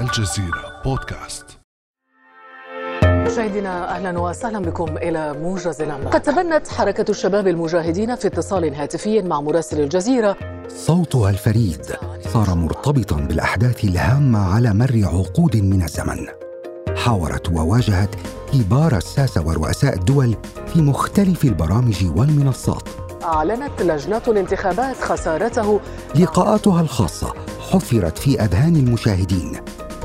الجزيرة بودكاست مشاهدينا أهلا وسهلا بكم إلى موجز الامر. قد تبنت حركة الشباب المجاهدين في اتصال هاتفي مع مراسل الجزيرة صوتها الفريد صار مرتبطا بالأحداث الهامة على مر عقود من الزمن. حاورت وواجهت كبار الساسه ورؤساء الدول في مختلف البرامج والمنصات. أعلنت لجنه الانتخابات خسارته لقاءاتها الخاصة حفرت في أذهان المشاهدين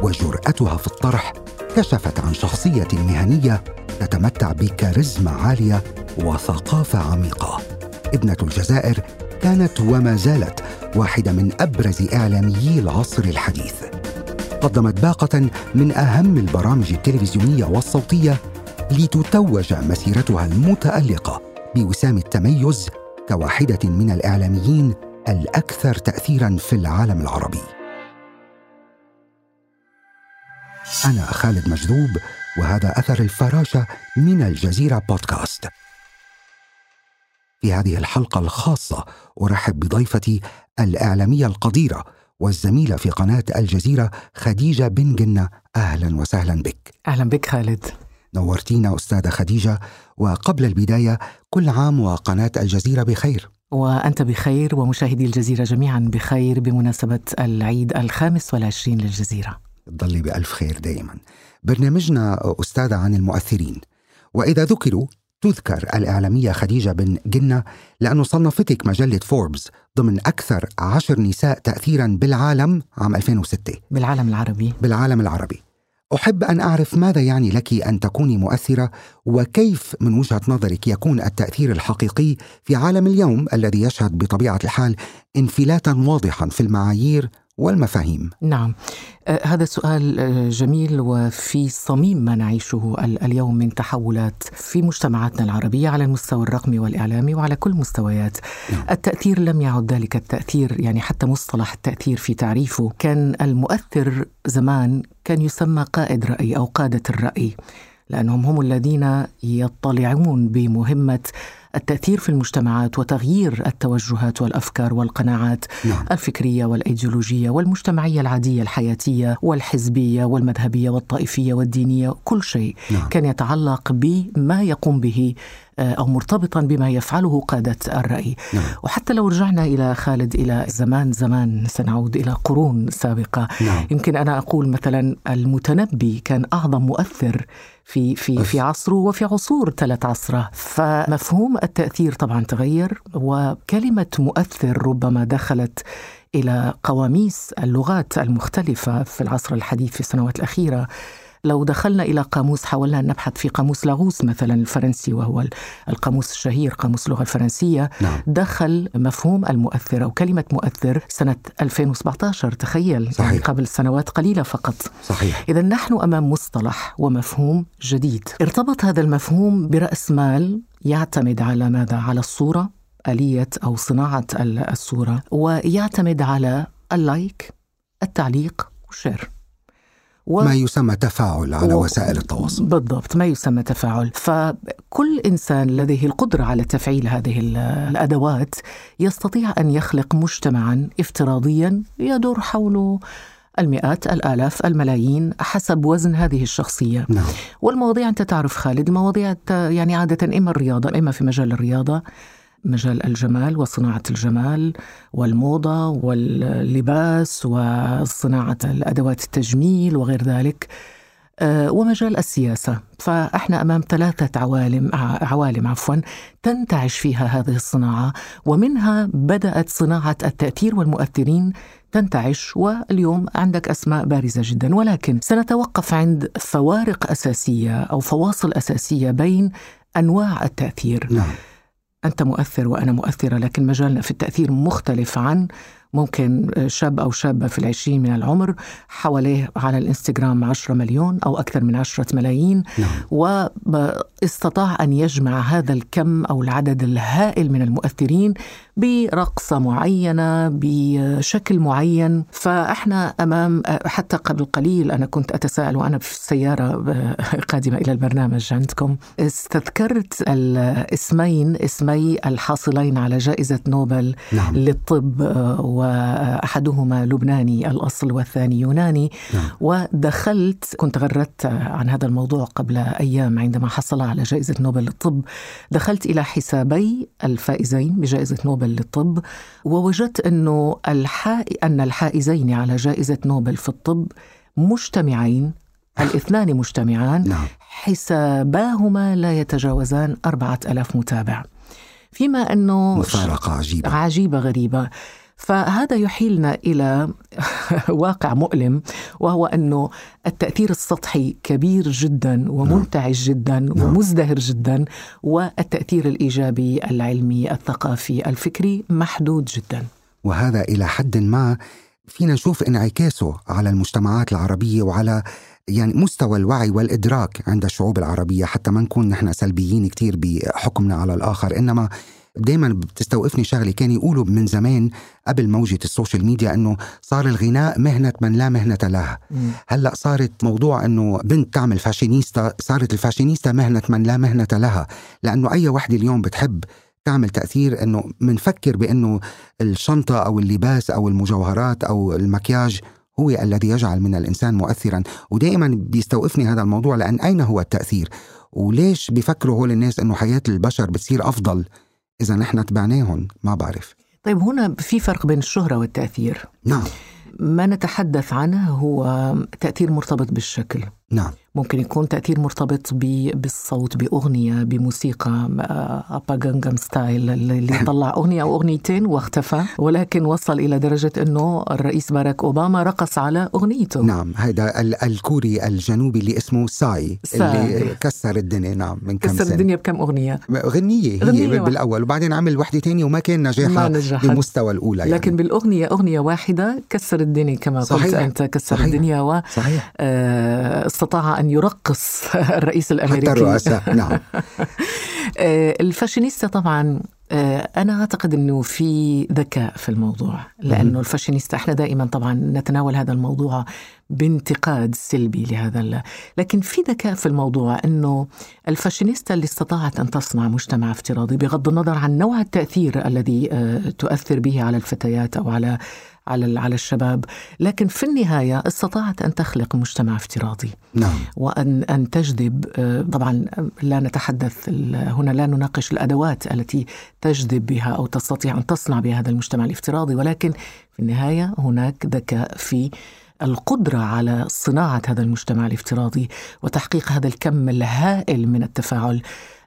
وجرأتها في الطرح كشفت عن شخصية مهنية تتمتع بكاريزما عالية وثقافة عميقة. ابنة الجزائر كانت وما زالت واحدة من أبرز إعلاميي العصر الحديث. قدمت باقة من أهم البرامج التلفزيونية والصوتية لتتوج مسيرتها المتألقة بوسام التميز كواحدة من الإعلاميين الأكثر تاثيرا في العالم العربي. أنا خالد مجذوب وهذا أثر الفراشة من الجزيرة بودكاست. في هذه الحلقة الخاصة أرحب بضيفتي الإعلامية القديرة والزميلة في قناة الجزيرة خديجة بن جنة. أهلا وسهلا بك. أهلا بك خالد. نورتينا أستاذة خديجة وقبل البداية كل عام وقناة الجزيرة بخير. وأنت بخير ومشاهدي الجزيرة جميعا بخير بمناسبة العيد الخامس والعشرين للجزيرة. تضلي بألف خير دائما. برنامجنا أستاذة عن المؤثرين. وإذا ذكروا تذكر الإعلامية خديجة بن جنة لأنه صنفتك مجلة فوربس ضمن أكثر عشر نساء تأثيرا بالعالم عام 2006 بالعالم العربي. بالعالم العربي. أحب أن أعرف ماذا يعني لك أن تكوني مؤثرة وكيف من وجهة نظرك يكون التأثير الحقيقي في عالم اليوم الذي يشهد بطبيعة الحال انفلاتا واضحا في المعايير والمفاهيم. نعم. آه هذا سؤال آه جميل وفي صميم ما نعيشه اليوم من تحولات في مجتمعاتنا العربية على المستوى الرقمي والإعلامي وعلى كل مستويات. نعم. التأثير لم يعد ذلك التأثير يعني حتى مصطلح التأثير في تعريفه. كان المؤثر زمان كان يسمى قائد رأي أو قادة الرأي لأنهم هم الذين يطلعون بمهمة التأثير في المجتمعات وتغيير التوجهات والأفكار والقناعات نعم. الفكرية والأيديولوجية والمجتمعية العادية الحياتية والحزبية والمذهبية والطائفية والدينية كل شيء نعم. كان يتعلق بما يقوم به أو مرتبطا بما يفعله قادة الرأي. نعم. وحتى لو رجعنا إلى خالد إلى زمان زمان سنعود إلى قرون سابقة. نعم. يمكن أنا أقول مثلا المتنبي كان أعظم مؤثر في في في عصره وفي عصور تلت عصره. فمفهوم التأثير طبعا تغير وكلمة مؤثر ربما دخلت إلى قواميس اللغات المختلفة في العصر الحديث في السنوات الأخيرة. لو دخلنا إلى قاموس حاولنا أن نبحث في قاموس لاغوس مثلا الفرنسي وهو القاموس الشهير قاموس اللغة الفرنسية نعم. دخل مفهوم المؤثر أو كلمة مؤثر سنة 2017 تخيل صحيح. يعني قبل سنوات قليلة فقط صحيح إذا نحن أمام مصطلح ومفهوم جديد ارتبط هذا المفهوم برأس مال يعتمد على ماذا؟ على الصورة آلية أو صناعة الصورة ويعتمد على اللايك التعليق والشير و... ما يسمى تفاعل على و... وسائل التواصل. بالضبط ما يسمى تفاعل. فكل إنسان لديه القدرة على تفعيل هذه الأدوات يستطيع أن يخلق مجتمعا افتراضيا يدور حوله المئات الآلاف الملايين حسب وزن هذه الشخصية. نعم. والمواضيع أنت تعرف خالد المواضيع يعني عادة إما الرياضة إما في مجال الرياضة. مجال الجمال وصناعة الجمال والموضة واللباس وصناعة الأدوات التجميل وغير ذلك ومجال السياسة. فإحنا أمام ثلاثة عوالم عوالم عفوا تنتعش فيها هذه الصناعة ومنها بدأت صناعة التأثير والمؤثرين تنتعش واليوم عندك أسماء بارزة جدا. ولكن سنتوقف عند فوارق أساسية أو فواصل أساسية بين أنواع التأثير. نعم. أنت مؤثر وأنا مؤثرة لكن مجالنا في التأثير مختلف عن ممكن شاب أو شابة في العشرين من العمر حواليه على الإنستغرام عشرة مليون أو أكثر من عشرة ملايين نعم. واستطاع أن يجمع هذا الكم أو العدد الهائل من المؤثرين برقصة معينة بشكل معين فإحنا أمام حتى قبل قليل أنا كنت أتساءل وأنا في السيارة قادمة إلى البرنامج عندكم استذكرت الاسمين اسمي الحاصلين على جائزة نوبل نعم. للطب وأحدهما لبناني الأصل والثاني يوناني نعم. ودخلت كنت غردت عن هذا الموضوع قبل أيام عندما حصل على جائزة نوبل للطب دخلت إلى حسابي الفائزين بجائزة نوبل للطب ووجدت أنه الحا... أن الحائزين على جائزة نوبل في الطب مجتمعين الاثنان مجتمعان نعم. حساباهما لا يتجاوزان أربعة ألاف متابع. فيما أنه مفارقة عجيبة. عجيبة غريبة. فهذا يحيلنا إلى واقع مؤلم وهو أنه التأثير السطحي كبير جدا ومنتعش جدا نعم. ومزدهر جدا والتأثير الإيجابي العلمي الثقافي الفكري محدود جدا وهذا إلى حد ما فينا نشوف انعكاسه على المجتمعات العربية وعلى يعني مستوى الوعي والإدراك عند الشعوب العربية حتى ما نكون نحن سلبيين كثير بحكمنا على الآخر إنما دائما بتستوقفني شغلة كان يقولوا من زمان قبل موجة السوشيال ميديا إنه صار الغناء مهنة من لا مهنة لها. هلأ صارت موضوع إنه بنت تعمل فاشينيستا صارت الفاشينيستا مهنة من لا مهنة لها. لأنه أي وحدة اليوم بتحب تعمل تأثير إنه منفكر بإنه الشنطة أو اللباس أو المجوهرات أو المكياج هو الذي يجعل من الإنسان مؤثرا. ودائما بيستوقفني هذا الموضوع لأن أين هو التأثير؟ وليش بيفكروا هول الناس إنه حياة البشر بتصير أفضل؟ إذا نحن تبعناهم ما بعرف. طيب هنا في فرق بين الشهرة والتأثير. نعم. ما نتحدث عنه هو تأثير مرتبط بالشكل. نعم ممكن يكون تأثير مرتبط بالصوت بأغنية بموسيقى أبا Gangnam Style اللي طلع أغنية أو أغنيتين واختفى ولكن وصل إلى درجة أنه الرئيس باراك أوباما رقص على أغنيته نعم هذا الكوري الجنوبي اللي اسمه ساي, ساي. اللي كسر الدنيا نعم من كم كسر سنة. الدنيا بكم أغنية غنية هي غنية بالأول وبعدين عمل وحدة تانية وما كان نجاحها بمستوى الأولى يعني. لكن بالأغنية أغنية واحدة كسر الدنيا كما صحيح. قلت أنت كسر صحيح. الدنيا وصحيح. آه استطاع أن يرقص الرئيس الأمريكي. حتى الرؤساء نعم. آه، الفاشينيستا طبعا آه، أنا أعتقد أنه في ذكاء في الموضوع لأنه الفاشينيستا إحنا دائما طبعا نتناول هذا الموضوع بانتقاد سلبي لهذا لكن في ذكاء في الموضوع أنه الفاشينيستا اللي استطاعت أن تصنع مجتمع افتراضي بغض النظر عن نوع التأثير الذي آه، تؤثر به على الفتيات أو على على على الشباب لكن في النهاية استطاعت أن تخلق مجتمع افتراضي. نعم. وأن أن تجذب آه، طبعا لا نتحدث هنا لا نناقش الأدوات التي تجذب بها أو تستطيع أن تصنع بها هذا المجتمع الافتراضي ولكن في النهاية هناك ذكاء في القدرة على صناعة هذا المجتمع الافتراضي وتحقيق هذا الكم الهائل من التفاعل.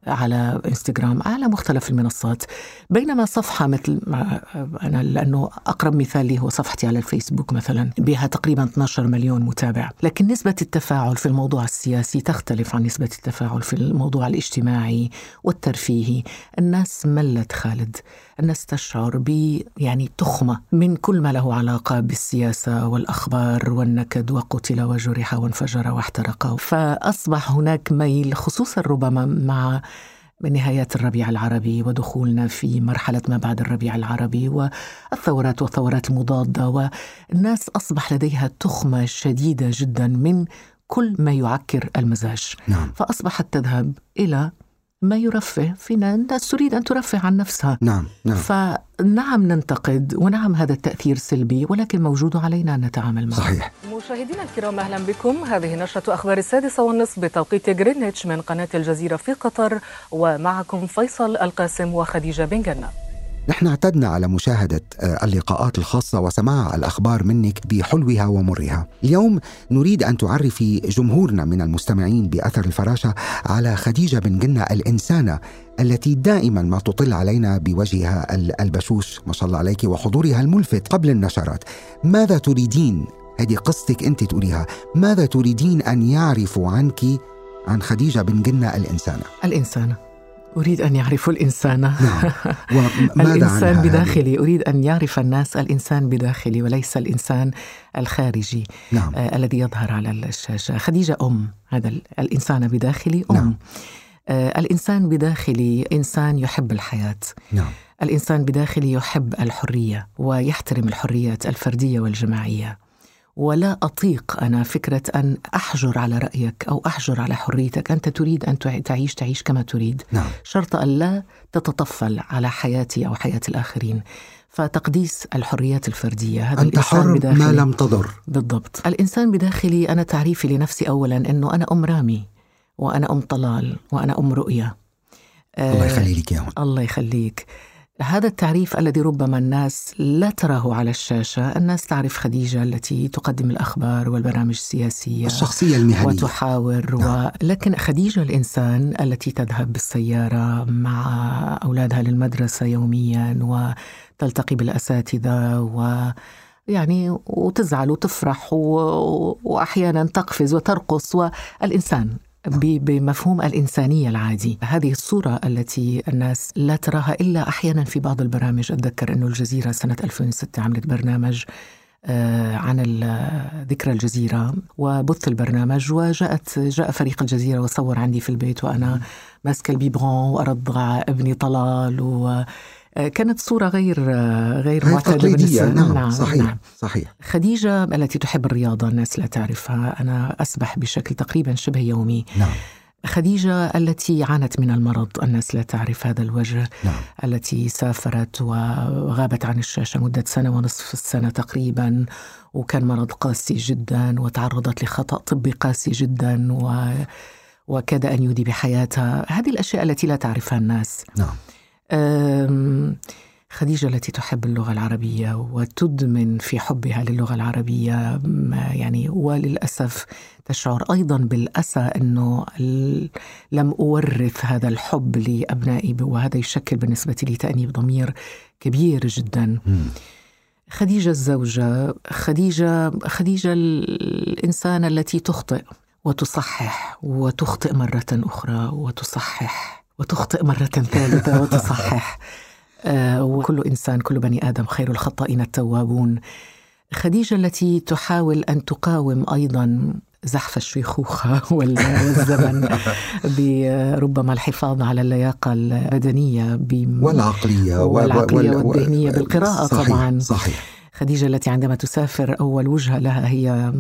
على إنستغرام على مختلف المنصات. بينما صفحة مثل أنا لأنه أقرب مثال لي هو صفحتي على الفيسبوك مثلا بها تقريبا 12 مليون متابع. لكن نسبة التفاعل في الموضوع السياسي تختلف عن نسبة التفاعل في الموضوع الاجتماعي والترفيهي. الناس ملت خالد. الناس تشعر ب يعني تخمة من كل ما له علاقة بالسياسة والأخبار والنكد وقتل وجرح وانفجر واحترق. فأصبح هناك ميل خصوصا ربما مع نهايات الربيع العربي ودخولنا في مرحلة ما بعد الربيع العربي والثورات والثورات المضادة والناس أصبح لديها تخمة شديدة جدا من كل ما يعكر المزاج نعم. فأصبحت تذهب إلى ما يرفه. فينا الناس تريد أن ترفه عن نفسها. نعم نعم. فنعم ننتقد ونعم هذا التأثير سلبي ولكن موجود علينا أن نتعامل معه. صحيح. مشاهدينا الكرام أهلا بكم. هذه نشرة أخبار السادسة والنصف بتوقيت غرينتش من قناة الجزيرة في قطر ومعكم فيصل القاسم وخديجة بن جنة. نحن اعتدنا على مشاهدة آه، اللقاءات الخاصة وسماع الأخبار منك بحلوها ومرها. اليوم نريد أن تعرفي جمهورنا من المستمعين بأثر الفراشة على خديجة بن جنة الإنسانة التي دائما ما تطل علينا بوجهها البشوش. ما شاء الله عليك وحضورها الملفت قبل النشرات. ماذا تريدين؟ هذه قصتك أنت تقوليها. ماذا تريدين أن يعرفوا عنك عن خديجة بن جنة الإنسانة؟ الإنسانة. أريد أن يعرفوا الإنسان نعم. الإنسان بداخلي أريد أن يعرف الناس الإنسان بداخلي وليس الإنسان الخارجي نعم. آه الذي يظهر على الشاشة خديجة أم هذا الإنسان بداخلي أم نعم. آه الإنسان بداخلي إنسان يحب الحياة نعم. الإنسان بداخلي يحب الحرية ويحترم الحريات الفردية والجماعية ولا أطيق أنا فكرة أن أحجر على رأيك أو أحجر على حريتك. أنت تريد أن تعيش تعيش كما تريد. نعم. شرط أن لا تتطفل على حياتي أو حياة الآخرين. فتقديس الحريات الفردية. هذا الإنسان حر بداخلي. ما لم تضر. بالضبط. الإنسان بداخلي أنا تعريفي لنفسي اولا أنه أنا أم رامي وأنا أم طلال وأنا أم رؤية. الله آه، يخلي لك اياهم الله يخليك. هذا التعريف الذي ربما الناس لا تراه على الشاشة. الناس تعرف خديجة التي تقدم الأخبار والبرامج السياسية الشخصية المهنية. وتحاور نعم. و... لكن خديجة الإنسان التي تذهب بالسيارة مع أولادها للمدرسة يوميا وتلتقي بالأساتذة و يعني وتزعل وتفرح و... وأحيانا تقفز وترقص. والإنسان ب- بمفهوم الإنسانية العادي. هذه الصورة التي الناس لا تراها إلا أحيانا في بعض البرامج. أتذكر أنه الجزيرة سنة 2006 عملت برنامج آه، عن ذكرى الجزيرة وبث البرنامج وجاءت جاء فريق الجزيرة وصور عندي في البيت وأنا ماسكة البيبغون وأرضع ابني طلال و كانت صورة غير غير معتادة بالنسبة- نعم صحيح نعم. صحيح. خديجة التي تحب الرياضة الناس لا تعرفها أنا أسبح بشكل تقريبا شبه يومي. نعم. خديجة التي عانت من المرض الناس لا تعرف هذا الوجه. نعم. التي سافرت وغابت عن الشاشة مدة سنة ونصف السنة تقريبا وكان مرض قاسي جدا وتعرضت لخطأ طبي قاسي جدا و وكاد أن يودي بحياتها. هذه الأشياء التي لا تعرفها الناس. نعم. خديجة التي تحب اللغة العربية وتدمن في حبها للغة العربية يعني وللأسف تشعر أيضا بالأسى أنه لم أورث هذا الحب لأبنائي وهذا يشكل بالنسبة لي تأنيب ضمير كبير جدا. خديجة الزوجة خديجة خديجة الإنسانة التي تخطئ وتصحح وتخطئ مرة أخرى وتصحح وتخطئ مرة ثالثة وتصحح. آه، وكل إنسان كل بني آدم خير الخطائين التوابون. خديجة التي تحاول أن تقاوم أيضا زحف الشيخوخة وال- والزمن بربما الحفاظ على اللياقة البدنية والعقلية والعقلية وال- والذهنية بالقراءة صحيح طبعاً. صحيح. خديجة التي عندما تسافر أول وجهة لها هي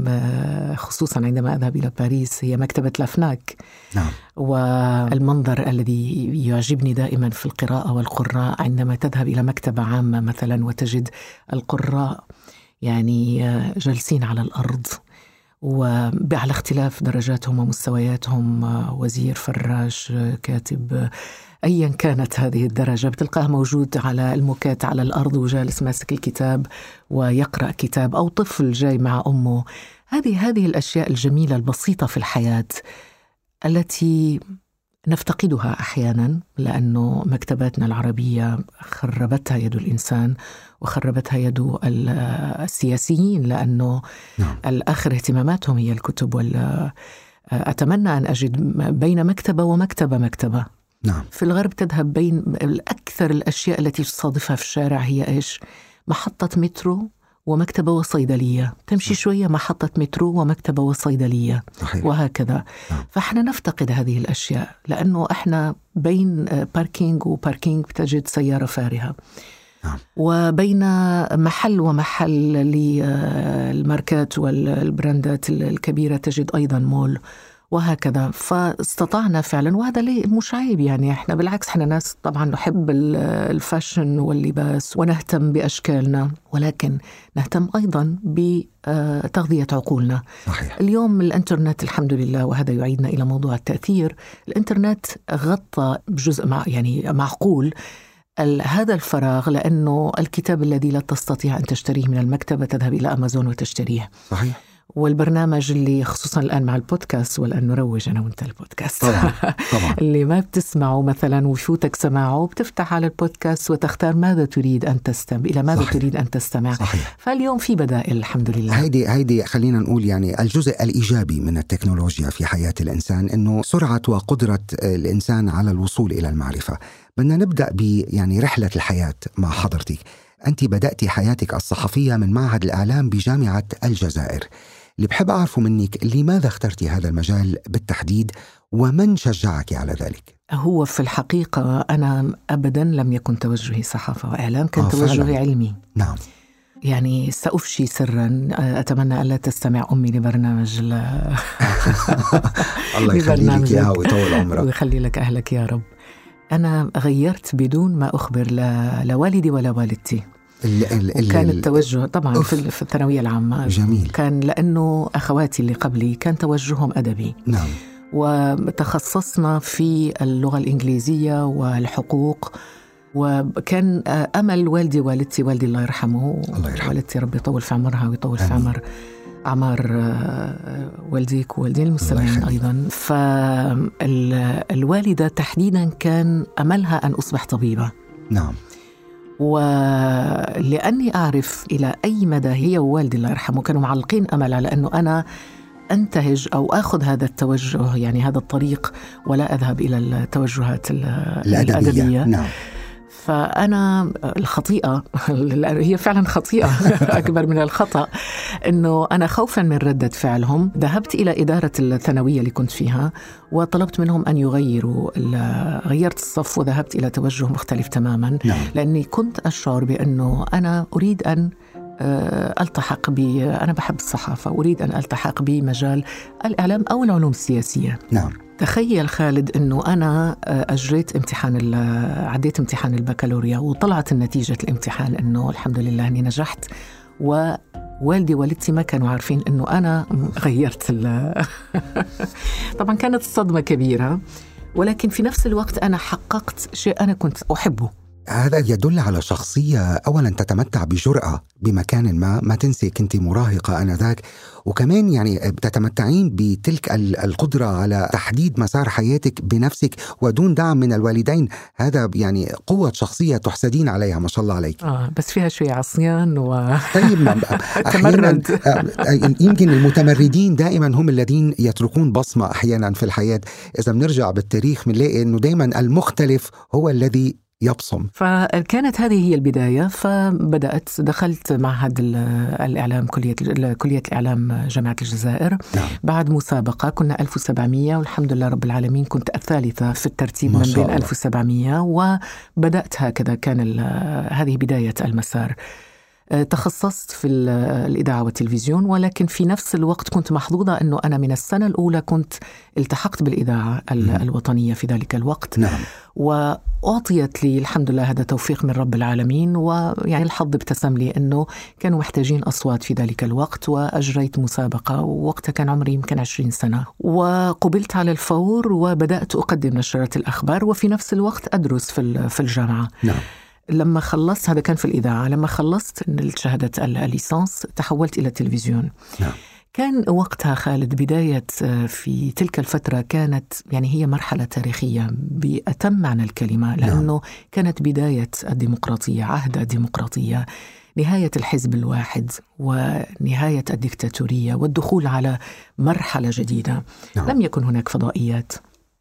خصوصا عندما أذهب إلى باريس هي مكتبة لافناك نعم. والمنظر الذي يعجبني دائما في القراءة والقراء عندما تذهب إلى مكتبة عامة مثلا وتجد القراء يعني جالسين على الأرض. وعلى اختلاف درجاتهم ومستوياتهم وزير فراش كاتب ايا كانت هذه الدرجة. بتلقاه موجود على الموكات على الأرض وجالس ماسك الكتاب ويقرأ كتاب أو طفل جاي مع أمه. هذه هذه الأشياء الجميلة البسيطة في الحياة التي نفتقدها أحيانا لأنه مكتباتنا العربية خربتها يد الإنسان وخربتها يد ال- السياسيين لأنه نعم. الآخر اهتماماتهم هي الكتب وال أتمنى أن أجد بين مكتبة ومكتبة مكتبة. نعم. في الغرب تذهب بين أكثر الأشياء التي تصادفها في الشارع هي إيش؟ محطة مترو ومكتبة وصيدلية. تمشي شوية محطة مترو ومكتبة وصيدلية. صحيح. وهكذا. نعم. فإحنا نفتقد هذه الأشياء لأنه إحنا بين parking و parking بتجد سيارة فارهة. نعم. وبين محل ومحل للماركات وال brand ات الكبيرة تجد أيضا مول. وهكذا. فاستطعنا فعلا وهذا ليه مش عيب يعني. إحنا بالعكس إحنا ناس طبعا نحب ال- الفاشن واللباس ونهتم بأشكالنا ولكن نهتم أيضا بتغذية عقولنا. صحيح. اليوم الإنترنت الحمد لله وهذا يعيدنا إلى موضوع التأثير. الإنترنت غطى بجزء مع يعني معقول هذا الفراغ لأنه الكتاب الذي لا تستطيع أن تشتريه من المكتبه تذهب إلى أمازون وتشتريه. صحيح. والبرنامج اللي خصوصا الآن مع البودكاست والآن نروج أنا وأنت البودكاست طبعا طبعا اللي ما بتسمعه مثلا ويفوتك سماعه بتفتح على البودكاست وتختار ماذا تريد أن تستمع إلى ماذا صحيح. تريد أن تستمع صحيح فاليوم في بدائل الحمد لله هيدي هيدي خلينا نقول يعني الجزء الإيجابي من التكنولوجيا في حياة الإنسان إنه سرعة وقدرة الإنسان على الوصول إلى المعرفة. بدنا نبدأ ب يعني رحلة الحياة مع حضرتك. أنت بدات حياتك الصحفية من معهد الإعلام بجامعة الجزائر. اللي بحب أعرفه منك لماذا اخترتي هذا المجال بالتحديد ومن شجعك على ذلك؟ هو في الحقيقة أنا أبدا لم يكن توجهي صحافة وإعلام كان آه، آه فعلاً. توجهي علمي نعم يعني سأفشي سرا أتمنى ألا تستمع أمي لبرنامج ال- الله يخلي لك. إياها ويطول عمرك ويخلي لك أهلك يا رب أنا غيرت بدون ما أخبر لا, لا والدي ولا والدتي ال ال ال وكان ال- التوجه طبعا أوف. في, ال- في الثانوية العامة جميل كان لأنه أخواتي اللي قبلي كان توجههم أدبي نعم وتخصصنا في اللغة الإنجليزية والحقوق وكان أمل والدي والدتي والدي الله يرحمه الله يرحمه. والدتي ربي يطول في عمرها ويطول في. عمر أعمار آه، والديك ووالدين المستمعين يخليك. أيضا فالوالدة تحديدا كان أملها أن أصبح طبيبة نعم ولأني أعرف إلى أي مدى هي ووالدي الله يرحمه كانوا معلقين أمل على أنه أنا أنتهج أو آخذ هذا التوجه يعني هذا الطريق ولا أذهب إلى التوجهات ال- الأدبية. الأدبية. نعم. فأنا الخطيئة هي فعلا خطيئة أكبر من الخطأ أنه أنا خوفا من ردة فعلهم. ذهبت إلى إدارة الثانوية اللي كنت فيها وطلبت منهم أن يغيروا غيرت الصف وذهبت إلى توجه مختلف تماما. نعم. لأني كنت أشعر بأنه أنا أريد أن آه، ألتحق ب أنا بحب الصحافة أريد أن ألتحق بمجال الإعلام أو العلوم السياسية. نعم. تخيل خالد أنه أنا آه، أجريت امتحان عديت امتحان البكالوريا وطلعت النتيجة الامتحان أنه الحمد لله أني نجحت ووالدي ووالدتي ما كانوا عارفين أنه أنا غيرت ال- طبعا كانت الصدمة كبيرة ولكن في نفس الوقت أنا حققت شيء أنا كنت أحبه. هذا يدل على شخصية أولا تتمتع بجرأة بمكان ما. ما تنسي كنت مراهقة آنذاك. وكمان يعني تتمتعين بتلك ال- القدرة على تحديد مسار حياتك بنفسك ودون دعم من الوالدين. هذا يعني قوة شخصية تحسدين عليها. ما شاء الله عليك. آه بس فيها شوية عصيان و طيب تمرد. آه، يمكن المتمردين دائما هم الذين يتركون بصمة أحيانا في الحياة. إذا بنرجع بالتاريخ بنلاقي أنه دائما المختلف هو الذي يبصم فكانت هذه هي البداية فبدأت دخلت معهد ال- الإعلام كلية كلية الإعلام جامعة الجزائر نعم. بعد مسابقة كنا 1700 والحمد لله رب العالمين كنت الثالثة في الترتيب من بين الله. 1700 وبدأت هكذا كان هذه بداية المسار تخصصت في ال- الإذاعة والتلفزيون ولكن في نفس الوقت كنت محظوظة أنه أنا من السنة الأولى كنت التحقت بالإذاعة. الوطنية في ذلك الوقت. نعم. وأعطيت لي الحمد لله هذا توفيق من رب العالمين ويعني الحظ ابتسم لي أنه كانوا محتاجين أصوات في ذلك الوقت وأجريت مسابقة ووقتها كان عمري يمكن 20 سنة. وقبلت على الفور وبدأت أقدم نشرات الأخبار وفي نفس الوقت أدرس في الجامعة. نعم. لما خلصت هذا كان في الإذاعة لما خلصت شهادة ال- الليسانس تحولت إلى التلفزيون. نعم. كان وقتها خالد بداية آه، في تلك الفترة كانت يعني هي مرحلة تاريخية بأتم معنى الكلمة لأنه كانت بداية الديمقراطية عهد الديمقراطية نهاية الحزب الواحد ونهاية الدكتاتورية والدخول على مرحلة جديدة. نعم. لم يكن هناك فضائيات.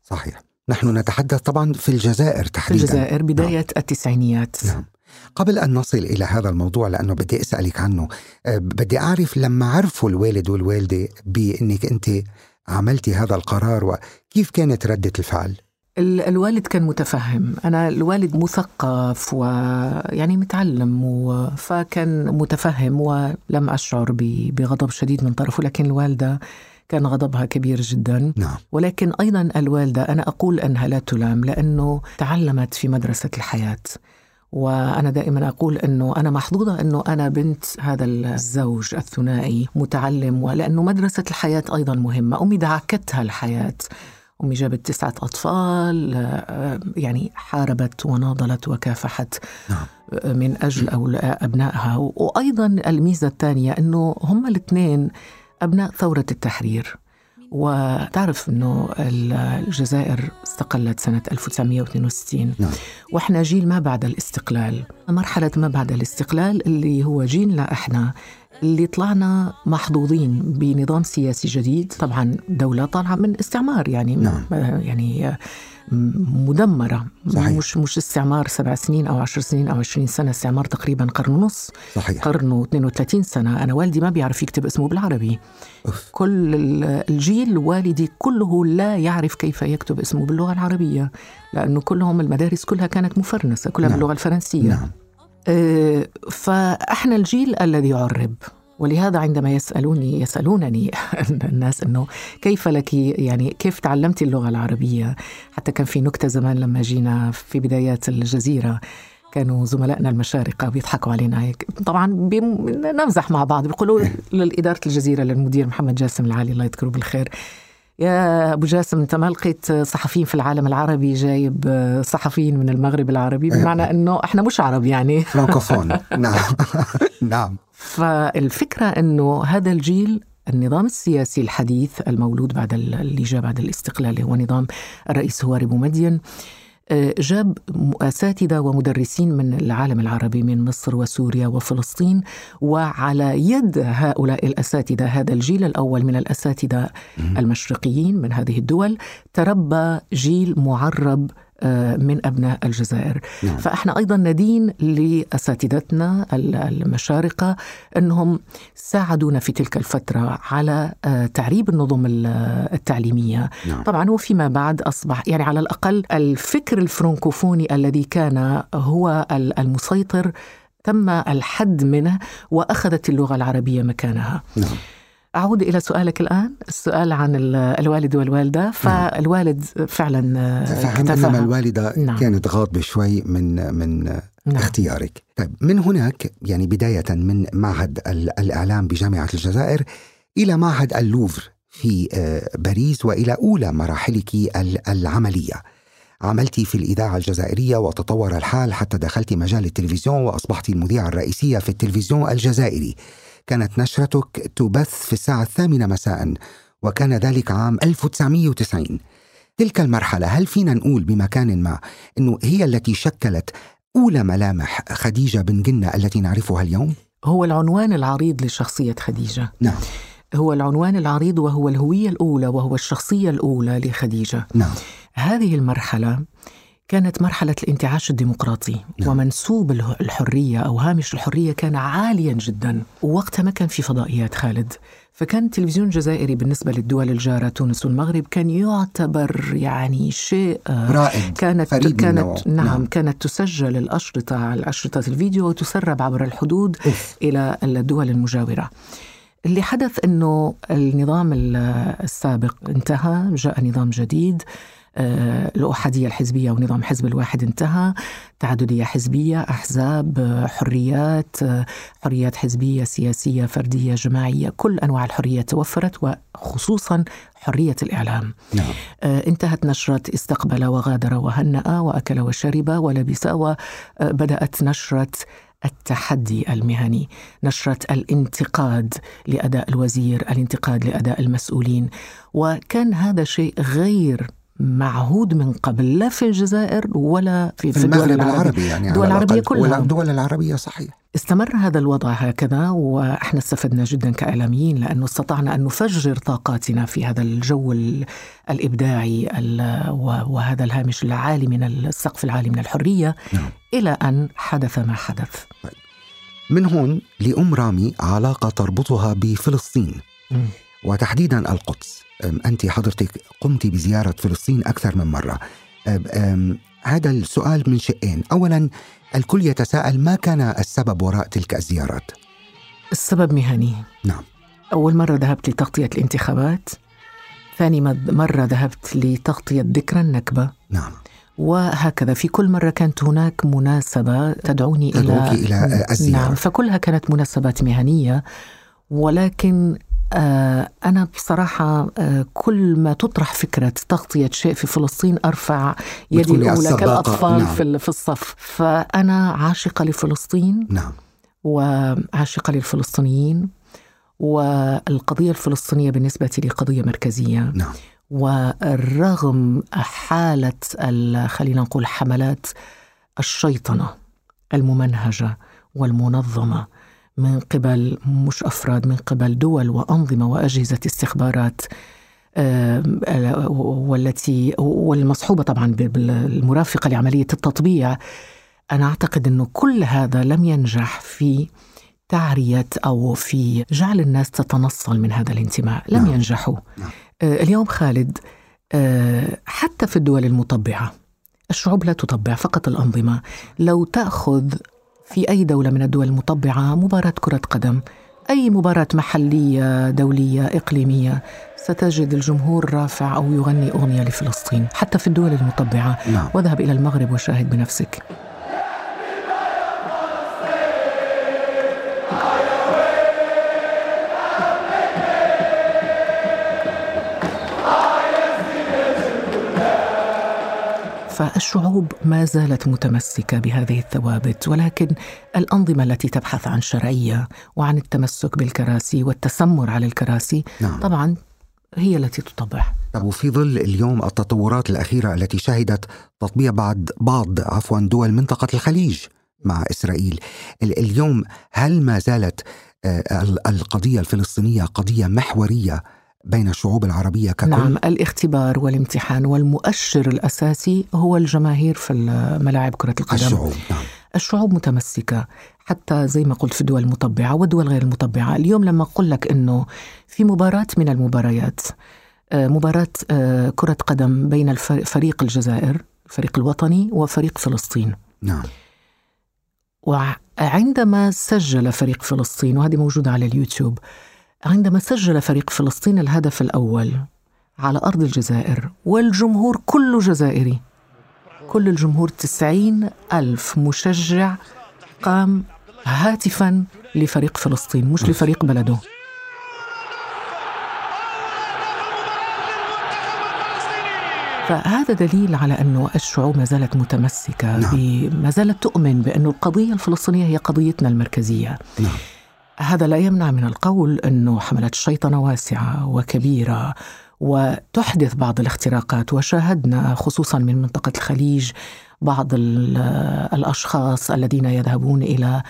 صحيح. نحن نتحدث طبعا في الجزائر تحديدا الجزائر بداية التسعينيات نعم قبل أن نصل إلى هذا الموضوع لأنه بدي أسألك عنه أه، بدي أعرف لما عرفوا الوالد والوالدة بأنك أنت عملتي هذا القرار وكيف كانت ردة الفعل؟ ال- الوالد كان متفهم أنا الوالد مثقف ويعني متعلم و... فكان متفهم ولم أشعر. بغضب شديد من طرفه لكن الوالدة كان غضبها كبير جدا. نعم. ولكن أيضا الوالدة أنا أقول أنها لا تلام لأنه تعلمت في مدرسة الحياة. وأنا دائما أقول أنه أنا محظوظة أنه أنا بنت هذا الزوج الثنائي متعلم ولأنه مدرسة الحياة أيضا مهمة. أمي دعكتها الحياة. أمي جابت تسعة أطفال آه، يعني حاربت وناضلت وكافحت نعم. آه، من أجل أبنائها. وأيضا الميزة الثانية أنه هم الاثنين أبناء ثورة التحرير وتعرف أنه ال- الجزائر استقلت سنة 1962 نعم. وإحنا جيل ما بعد الاستقلال مرحلة ما بعد الاستقلال اللي هو جيلنا إحنا اللي طلعنا محظوظين بنظام سياسي جديد طبعا دولة طالعة من استعمار يعني نعم. يعني مدمرة. صحيح. مش مش استعمار سبع سنين أو عشر سنين أو عشرين سنة استعمار تقريبا قرن ونص. صحيح. قرن و 32 سنة. أنا والدي ما بيعرف يكتب اسمه بالعربي. أوف. كل ال- الجيل والدي كله لا يعرف كيف يكتب اسمه باللغة العربية لأنه كلهم المدارس كلها كانت مفرنسة كلها نعم. باللغة الفرنسية. نعم. آه، فإحنا الجيل الذي يعرب. ولهذا عندما يسألوني يسألونني الناس إنه كيف لك يعني كيف تعلمتي اللغة العربية؟ حتى كان في نكتة زمان لما جينا في بدايات الجزيرة كانوا زملائنا المشارقة بيضحكوا علينا هيك. طبعا بيم- نمزح مع بعض بيقولوا لإدارة الجزيرة للمدير محمد جاسم العالي الله يذكره بالخير يا أبو جاسم أنت ما لقيت صحفيين في العالم العربي جايب صحفيين من المغرب العربي؟ بمعنى إنه إحنا مش عرب يعني. فرانكوفون نعم. نعم. فالفكرة أنه هذا الجيل النظام السياسي الحديث المولود بعد ال- اللي جاء بعد الاستقلال هو نظام الرئيس هواري بومدين آه، جاب أساتذة ومدرسين من العالم العربي من مصر وسوريا وفلسطين وعلى يد هؤلاء الأساتذة هذا الجيل الأول من الأساتذة المشرقيين من هذه الدول تربى جيل معرب من أبناء الجزائر نعم. فإحنا أيضا ندين لأساتذتنا ال- المشارقة أنهم ساعدونا في تلك الفترة على آه، تعريب النظم ال- التعليمية نعم. طبعا وفيما بعد أصبح يعني على الأقل الفكر الفرنكوفوني الذي كان هو ال- المسيطر تم الحد منه وأخذت اللغة العربية مكانها نعم أعود إلى سؤالك الآن السؤال عن ال- الوالد والوالدة فالوالد فعلا آه، فهم اكتفى. انما الوالدة نعم. كانت غاضبة شوي من من نعم. اختيارك طيب من هناك يعني بداية من معهد ال- الإعلام بجامعة الجزائر إلى معهد اللوفر في آه، باريس وإلى أولى مراحلك ال- العملية عملت في الإذاعة الجزائرية وتطور الحال حتى دخلت مجال التلفزيون وأصبحت المذيعة الرئيسية في التلفزيون الجزائري كانت نشرتك تبث في الساعة الثامنة مساء وكان ذلك عام 1990 تلك المرحلة هل فينا نقول بمكان ما أنه هي التي شكلت أولى ملامح خديجة بن جنة التي نعرفها اليوم؟ هو العنوان العريض لشخصية خديجة. نعم. هو العنوان العريض وهو الهوية الأولى وهو الشخصية الأولى لخديجة. نعم. هذه المرحلة كانت مرحلة الانتعاش الديمقراطي نعم. ومنسوب الحرية أو هامش الحرية كان عاليا جدا ووقتها ما كان في فضائيات خالد فكان التلفزيون الجزائري بالنسبة للدول الجارة تونس والمغرب كان يعتبر يعني شيء آه، رائد كانت فريد كانت. نعم, نعم. كانت تسجل الأشرطة على أشرطة الفيديو وتسرب عبر الحدود أوف. إلى الدول المجاورة اللي حدث أنه النظام ال- السابق انتهى جاء نظام جديد الأحادية الحزبية ونظام حزب الواحد انتهى. تعددية حزبية أحزاب آه، حريات آه، حريات حزبية سياسية فردية جماعية كل أنواع الحريات توفرت وخصوصا حرية الإعلام. نعم. آه، انتهت نشرة استقبل وغادر وهنأ وأكل وشرب ولبس وبدأت نشرة التحدي المهني. نشرة الانتقاد لأداء الوزير الانتقاد لأداء المسؤولين. وكان هذا شيء غير معهود من قبل لا في الجزائر ولا في, في المغرب العربية العربي يعني الدول العربية. كلها. والدول العربية صحيح استمر هذا الوضع هكذا وإحنا استفدنا جدا كإعلاميين لأنه استطعنا أن نفجر طاقاتنا في هذا الجو ال- الإبداعي وهذا الهامش العالي من السقف العالي من الحرية نعم. إلى أن حدث ما حدث. من هون لأم رامي علاقة تربطها بفلسطين مم. وتحديدا القدس. أنت حضرتك قمت بزيارة فلسطين أكثر من مرة. هذا السؤال من شقين أولا الكل يتساءل ما كان السبب وراء تلك الزيارات؟ السبب مهني. نعم. أول مرة ذهبت لتغطية الانتخابات. ثاني مرة ذهبت لتغطية ذكرى النكبة. نعم. وهكذا. في كل مرة كانت هناك مناسبة تدعوني إلى إلى الزيارة. نعم فكلها كانت مناسبات مهنية. ولكن أنا بصراحة آه كل ما تطرح فكرة تغطية شيء في فلسطين أرفع يدي الأولى كالأطفال نعم. في ال- في الصف. فأنا عاشقة لفلسطين نعم. وعاشقة للفلسطينيين والقضية الفلسطينية بالنسبة لي قضية مركزية. نعم. ورغم حالة ال- خلينا نقول حملات الشيطنة الممنهجة والمنظمة من قبل مش أفراد من قبل دول وأنظمة وأجهزة استخبارات والتي والمصحوبة طبعا بالمرافقة لعملية التطبيع أنا أعتقد إنه كل هذا لم ينجح في تعرية أو في جعل الناس تتنصل من هذا الانتماء لم نعم. ينجحوا نعم. آه، اليوم خالد آه، حتى في الدول المطبعة الشعوب لا تطبع فقط الأنظمة لو تأخذ في أي دولة من الدول المطبعة مباراة كرة قدم؟ أي مباراة محلية دولية إقليمية؟ ستجد الجمهور رافع أو يغني أغنية لفلسطين حتى في الدول المطبعة. نعم. واذهب إلى المغرب وشاهد بنفسك. فالشعوب ما زالت متمسكة بهذه الثوابت ولكن الأنظمة التي تبحث عن شرعية وعن التمسك بالكراسي والتسمر على الكراسي نعم. طبعا هي التي تطبع طب وفي ظل اليوم التطورات الأخيرة التي شهدت تطبيع بعض بعض عفوا دول منطقة الخليج مع إسرائيل اليوم هل ما زالت آه، القضية الفلسطينية قضية محورية بين الشعوب العربية ككل؟ نعم الاختبار والامتحان والمؤشر الأساسي هو الجماهير في ملاعب كرة القدم الشعوب نعم. الشعوب متمسكة حتى زي ما قلت في الدول المطبعة والدول غير المطبعة اليوم لما أقول لك أنه في مباراة من المباريات آه، مباراة آه، كرة قدم بين فريق الجزائر الفريق الوطني وفريق فلسطين نعم وعندما سجل فريق فلسطين وهذه موجودة على اليوتيوب عندما سجل فريق فلسطين الهدف الأول على أرض الجزائر والجمهور كله جزائري كل الجمهور تسعين ألف مشجع قام هاتفا لفريق فلسطين مش لفريق بلده فهذا دليل على أنه الشعوب ما زالت متمسكة نعم. ما زالت تؤمن بأن القضية الفلسطينية هي قضيتنا المركزية نعم. هذا لا يمنع من القول أنه حملات الشيطنه واسعة وكبيرة وتحدث بعض الاختراقات وشاهدنا خصوصا من منطقة الخليج بعض الأشخاص الذين يذهبون إلى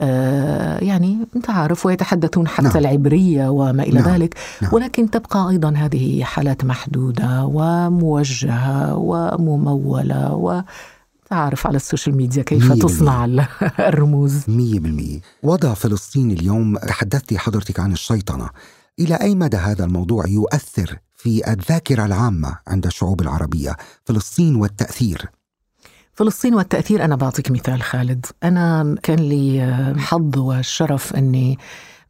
آه، يعني أنت عارف ويتحدثون حتى نعم. العبرية وما إلى نعم. ذلك نعم. ولكن تبقى أيضا هذه حالات محدودة وموجهة وممولة و تعرف على السوشيال ميديا كيف تصنع الرموز. مية بالمية. وضع فلسطين اليوم تحدثتي حضرتك عن الشيطنة. إلى أي مدى هذا الموضوع يؤثر في الذاكرة العامة عند الشعوب العربية؟ فلسطين والتأثير. فلسطين والتأثير أنا بعطيك مثال خالد. أنا كان لي حظ والشرف أني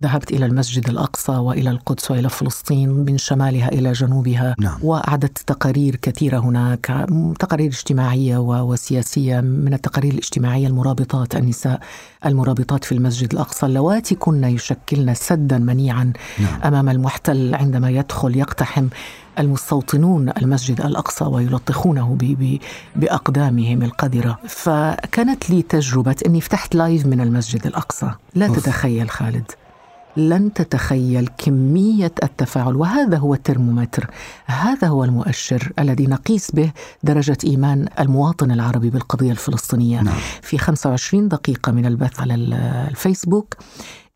ذهبت إلى المسجد الأقصى وإلى القدس وإلى فلسطين من شمالها إلى جنوبها نعم. وأعددت تقارير كثيرة هناك تقارير اجتماعية وسياسية من التقارير الاجتماعية المرابطات النساء المرابطات في المسجد الأقصى اللواتي كن يشكلن سدا منيعا نعم. أمام المحتل عندما يدخل يقتحم المستوطنون المسجد الأقصى ويلطخونه بأقدامهم القذرة فكانت لي تجربة أني فتحت live من المسجد الأقصى لا أوف. تتخيل خالد لن تتخيل كمية التفاعل وهذا هو الترمومتر هذا هو المؤشر الذي نقيس به درجة إيمان المواطن العربي بالقضية الفلسطينية نعم. في 25 دقيقة من البث على الفيسبوك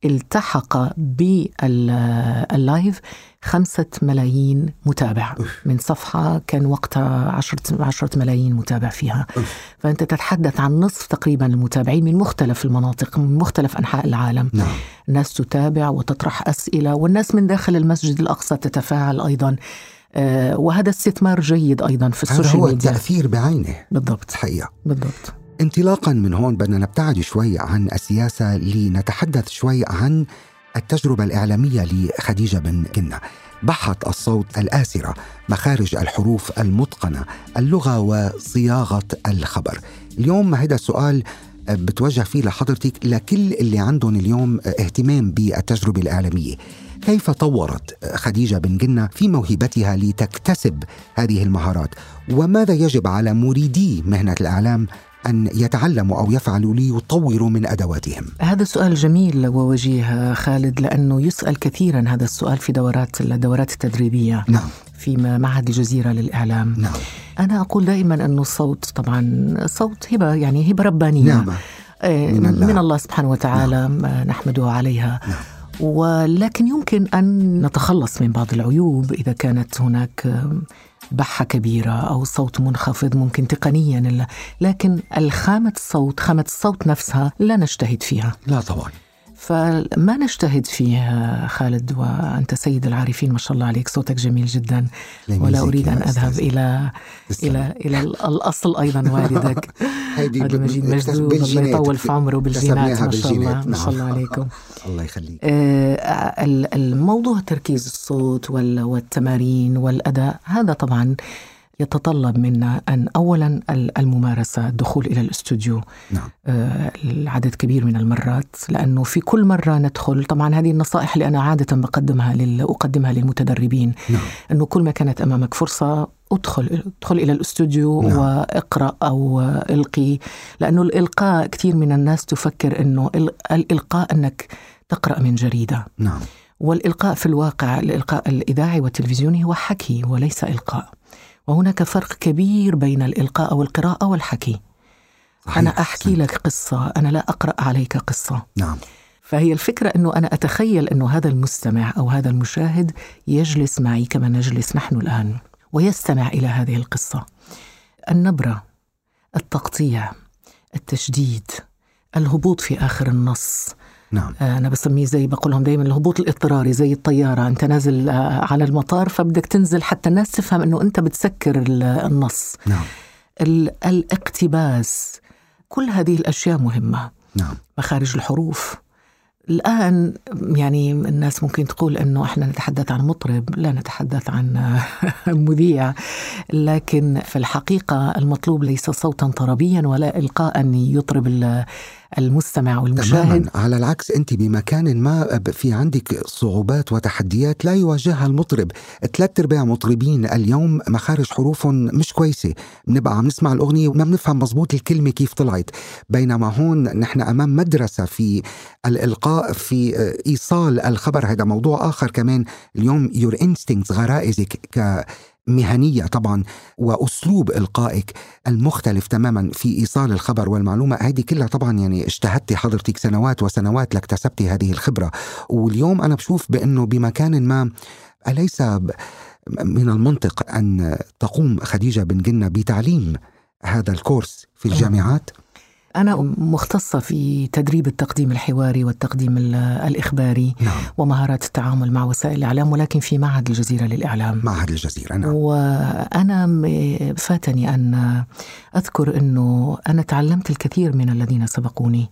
التحق باللايف خمسة ملايين متابع. من صفحة كان وقتها عشرة, عشرة ملايين متابع فيها. فأنت تتحدث عن نصف تقريبا المتابعين من مختلف المناطق من مختلف أنحاء العالم. نعم. الناس تتابع وتطرح أسئلة والناس من داخل المسجد الأقصى تتفاعل أيضا. آه وهذا استثمار جيد أيضا في السوشيال ميديا. هذا هو التأثير بعينه. بالضبط. حقيقة بالضبط. انطلاقا من هون بدنا نبتعد شوي عن السياسة لنتحدث شوي عن التجربة الإعلامية لخديجة بن قنة. بحة الصوت الآسرة مخارج الحروف المتقنة اللغة وصياغة الخبر. اليوم هذا السؤال بتوجه فيه لحضرتك لكل اللي عندهم اليوم اهتمام بالتجربة الإعلامية. كيف طورت خديجة بن جنة في موهبتها لتكتسب هذه المهارات؟ وماذا يجب على مريدي مهنة الإعلام أن يتعلموا أو يفعلوا ليطوروا من أدواتهم. هذا سؤال جميل ووجيه خالد لأنه يسأل كثيرا هذا السؤال في دورات الدورات التدريبية. نعم. في معهد الجزيرة للإعلام. نعم. أنا أقول دائما أنه الصوت طبعا صوت هبة يعني هبة ربانية. نعم. آه، من الله. من الله سبحانه وتعالى نعم. نحمده عليها. نعم. ولكن يمكن أن نتخلص من بعض العيوب إذا كانت هناك بحة كبيرة أو صوت منخفض ممكن تقنيا لكن الخامة الصوت خامة الصوت نفسها لا نجتهد فيها. لا طبعا. فما نجتهد فيه خالد وأنت سيد العارفين ما شاء الله عليك صوتك جميل جدا لا ولا أريد أن أذهب أستاذ. إلى. إلى إلى الأصل أيضا والدك هذا ب- مجيد مجدود الله. يطول في عمره بالجينات ما شاء الله. ما شاء نعم. الله عليكم الله يخليك آه، ال- الموضوع تركيز الصوت وال- والتمارين والأداء هذا طبعا يتطلب منا أن أولا ال- الممارسة الدخول إلى الاستوديو نعم. آه، العدد كبير من المرات لأنه في كل مرة ندخل طبعا هذه النصائح اللي أنا عادة بقدمها لل... أقدمها للمتدربين نعم. أنه كل ما كانت أمامك فرصة ادخل ادخل إلى الاستوديو نعم. واقرأ أو إلقي لأنه الإلقاء كثير من الناس تفكر أنه ال- الإلقاء أنك تقرأ من جريدة. نعم. والإلقاء في الواقع الإلقاء الإذاعي والتلفزيوني هو حكي وليس إلقاء. وهناك فرق كبير بين الإلقاء والقراءة والحكي. صحيح. أنا أحكي لك قصة أنا لا أقرأ عليك قصة. نعم. فهي الفكرة أنه أنا أتخيل أنه هذا المستمع أو هذا المشاهد يجلس معي كما نجلس نحن الآن ويستمع إلى هذه القصة. النبرة التقطيع التشديد الهبوط في آخر النص نعم. أنا بسميه زي بقول لهم دايما الهبوط الإضطراري زي الطيارة. أنت نازل آه، على المطار فبدك تنزل حتى الناس تفهم أنه أنت بتسكر ال- النص. نعم. ال- الاقتباس كل هذه الأشياء مهمة. نعم. مخارج الحروف. الآن يعني الناس ممكن تقول أنه إحنا نتحدث عن مطرب لا نتحدث عن مذيع. لكن في الحقيقة المطلوب ليس صوتا طربيا ولا إلقاء يطرب المستمع والمشاهد. على العكس أنت بمكان ما في عندك صعوبات وتحديات لا يواجهها المطرب. ثلاث أرباع مطربين اليوم مخارج حروفهم مش كويسة. بنبقى عم نسمع الأغنية وما بنفهم مزبوط الكلمة كيف طلعت. بينما هون نحن أمام مدرسة في الإلقاء في إيصال الخبر. هذا موضوع آخر كمان. اليوم your instincts غرائزك ك مهنية طبعا وأسلوب إلقائك المختلف تماما في إيصال الخبر والمعلومة. هذه كلها طبعا يعني اجتهدتي حضرتك سنوات وسنوات لاكتسبتي هذه الخبرة. واليوم أنا بشوف بأنه بمكان ما أليس من المنطق أن تقوم خديجة بن قنة بتعليم هذا الكورس في الجامعات؟ أنا مختصة في تدريب التقديم الحواري والتقديم ال- الإخباري نعم. ومهارات التعامل مع وسائل الإعلام ولكن في معهد الجزيرة للإعلام. معهد الجزيرة نعم. وأنا فاتني أن أذكر أنه أنا تعلمت الكثير من الذين سبقوني.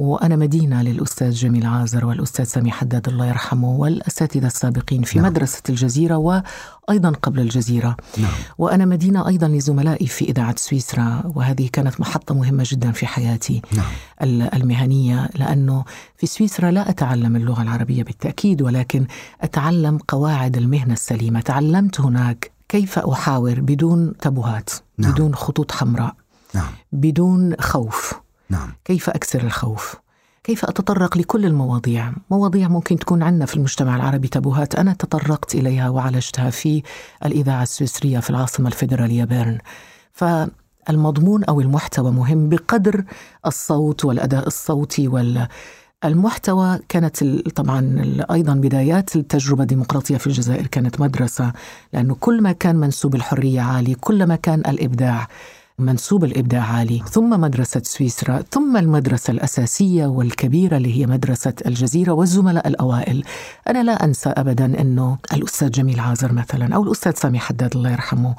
وأنا مدينة للأستاذ جميل عازر والأستاذ سامي حداد الله يرحمه والأساتذة السابقين في نعم. مدرسة الجزيرة وأيضا قبل الجزيرة. نعم. وأنا مدينة أيضا لزملائي في إذاعة سويسرا وهذه كانت محطة مهمة جدا في حياتي نعم. ال- المهنية لأنه في سويسرا لا أتعلم اللغة العربية بالتأكيد ولكن أتعلم قواعد المهنة السليمة. تعلمت هناك كيف أحاور بدون تبهات نعم. بدون خطوط حمراء نعم. بدون خوف. نعم. كيف أكسر الخوف؟ كيف أتطرق لكل المواضيع؟ مواضيع ممكن تكون عندنا في المجتمع العربي تبوهات أنا تطرقت إليها وعالجتها في الإذاعة السويسرية في العاصمة الفيدرالية بيرن. فالمضمون أو المحتوى مهم بقدر الصوت والأداء الصوتي وال المحتوى كانت طبعا أيضا بدايات التجربة الديمقراطية في الجزائر كانت مدرسة لأنه كل ما كان منسوب الحرية عالي كلما كان الإبداع. منسوب الإبداع عالي. ثم مدرسة سويسرا ثم المدرسة الأساسية والكبيرة اللي هي مدرسة الجزيرة والزملاء الأوائل. أنا لا أنسى ابدا إنه الأستاذ جميل عازر مثلا أو الأستاذ سامي حداد الله يرحمه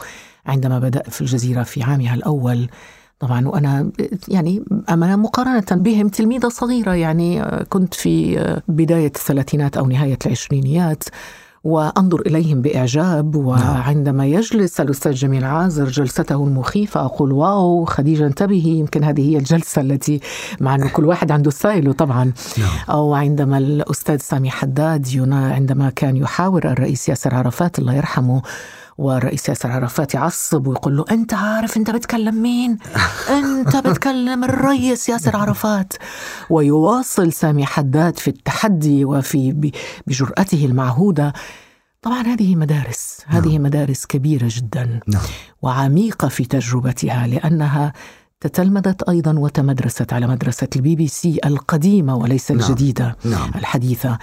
عندما بدات في الجزيرة في عامها الأول. طبعا وأنا يعني أنا مقارنة بهم تلميذة صغيرة يعني كنت في بداية الثلاثينات أو نهاية العشرينيات. وأنظر إليهم بإعجاب وعندما يجلس الأستاذ جميل عازر جلسته المخيفة أقول واو خديجة انتبهي يمكن هذه هي الجلسة التي مع أنه كل واحد عنده ستايله طبعا. أو عندما الأستاذ سامي حداد عندما كان يحاور الرئيس ياسر عرفات الله يرحمه والرئيس ياسر عرفات يعصب ويقول له أنت عارف أنت بتكلم مين؟ أنت بتكلم الرئيس ياسر عرفات. ويواصل سامي حداد في التحدي وفي بجرأته المعهودة. طبعا هذه مدارس هذه مدارس كبيرة جدا نعم. وعميقة في تجربتها لأنها تتلمذت أيضا وتمدرست على مدرسة البي بي سي القديمة وليس نعم. الجديدة نعم. الحديثة.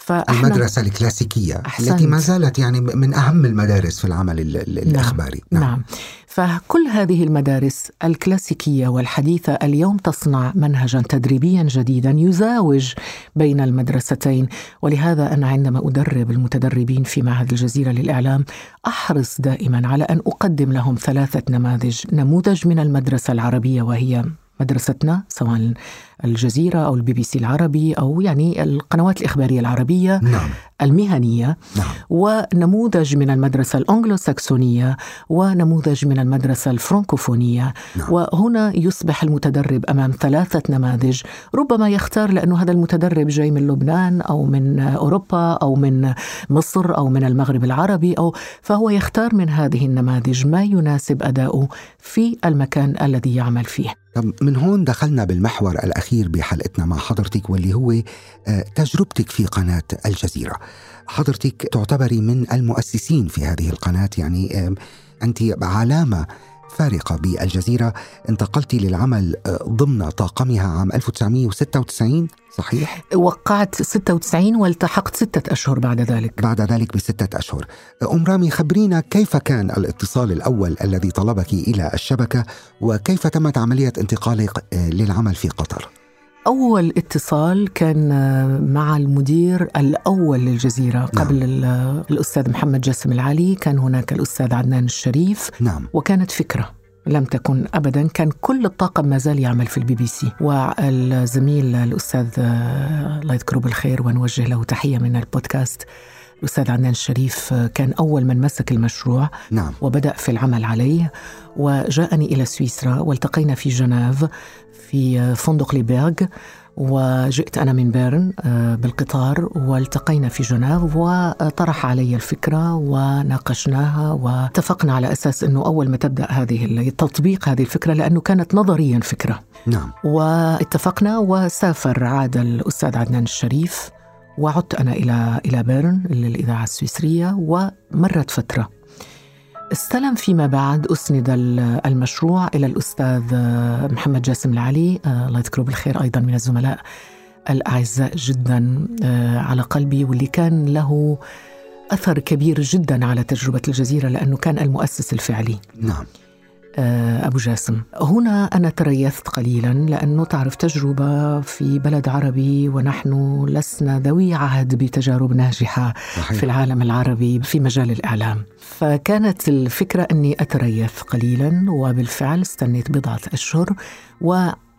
فإحنا المدرسة الكلاسيكية أحسنت. التي ما زالت يعني من أهم المدارس في العمل ال- ال- الإخباري نعم. نعم فكل هذه المدارس الكلاسيكية والحديثة اليوم تصنع منهجا تدريبيا جديدا يزاوج بين المدرستين ولهذا أنا عندما أدرب المتدربين في معهد الجزيرة للإعلام أحرص دائما على أن أقدم لهم ثلاثة نماذج نموذج من المدرسة العربية وهي مدرستنا سواء الجزيرة أو البي بي سي العربي أو يعني القنوات الإخبارية العربية نعم. المهنية. نعم. ونموذج من المدرسة الأنجلوساكسونية ونموذج من المدرسة الفرنكوفونية. نعم. وهنا يصبح المتدرب أمام ثلاثة نماذج. ربما يختار لأنه هذا المتدرب جاي من لبنان أو من أوروبا أو من مصر أو من المغرب العربي أو فهو يختار من هذه النماذج ما يناسب أداؤه في المكان الذي يعمل فيه. من هون دخلنا بالمحور الأخير. بحلقتنا مع حضرتك واللي هو آه، تجربتك في قناة الجزيرة. حضرتك تعتبري من المؤسسين في هذه القناة يعني آم، أنت علامة فارقة بالجزيرة. انتقلتي للعمل آه، ضمن طاقمها عام 1996 صحيح؟ وقعت 96 والتحقت ستة أشهر بعد ذلك. بعد ذلك بستة أشهر. أم رامي خبرينا كيف كان الاتصال الأول الذي طلبك إلى الشبكة وكيف تمت عملية انتقالك آه، للعمل في قطر؟ أول اتصال كان آه، مع المدير الأول للجزيرة قبل ال- الأستاذ محمد جاسم العلي. كان هناك الأستاذ عدنان الشريف. نعم. وكانت فكرة لم تكن ابدا. كان كل الطاقم ما زال يعمل في البي بي سي. والزميل الأستاذ آه، الله يذكره بالخير ونوجه له تحية من البودكاست. الاستاذ عدنان الشريف آه، كان أول من مسك المشروع نعم. وبدأ في العمل عليه وجاءني إلى سويسرا والتقينا في جنيف في فندق ليبرغ وجئت أنا من بيرن آه، بالقطار والتقينا في جنيف وطرح علي الفكرة وناقشناها واتفقنا على أساس أنه أول ما تبدأ هذه تطبيق هذه الفكرة لأنه كانت نظريا فكرة. نعم. واتفقنا وسافر عاد الأستاذ عدنان الشريف وعدت أنا إلى إلى بيرن للإذاعة السويسرية ومرت فترة. استلم فيما بعد أسند ال- المشروع إلى الأستاذ آه، محمد جاسم العلي. آه، الله يذكره بالخير أيضا من الزملاء الأعزاء جدا آه، على قلبي واللي كان له أثر كبير جدا على تجربة الجزيرة لأنه كان المؤسس الفعلي. نعم. أبو جاسم. هنا أنا تريثت قليلا لأنه تعرف تجربة في بلد عربي ونحن لسنا ذوي عهد بتجارب ناجحة صحيح. في العالم العربي في مجال الإعلام. فكانت الفكرة أني أتريث قليلا وبالفعل استنيت بضعة أشهر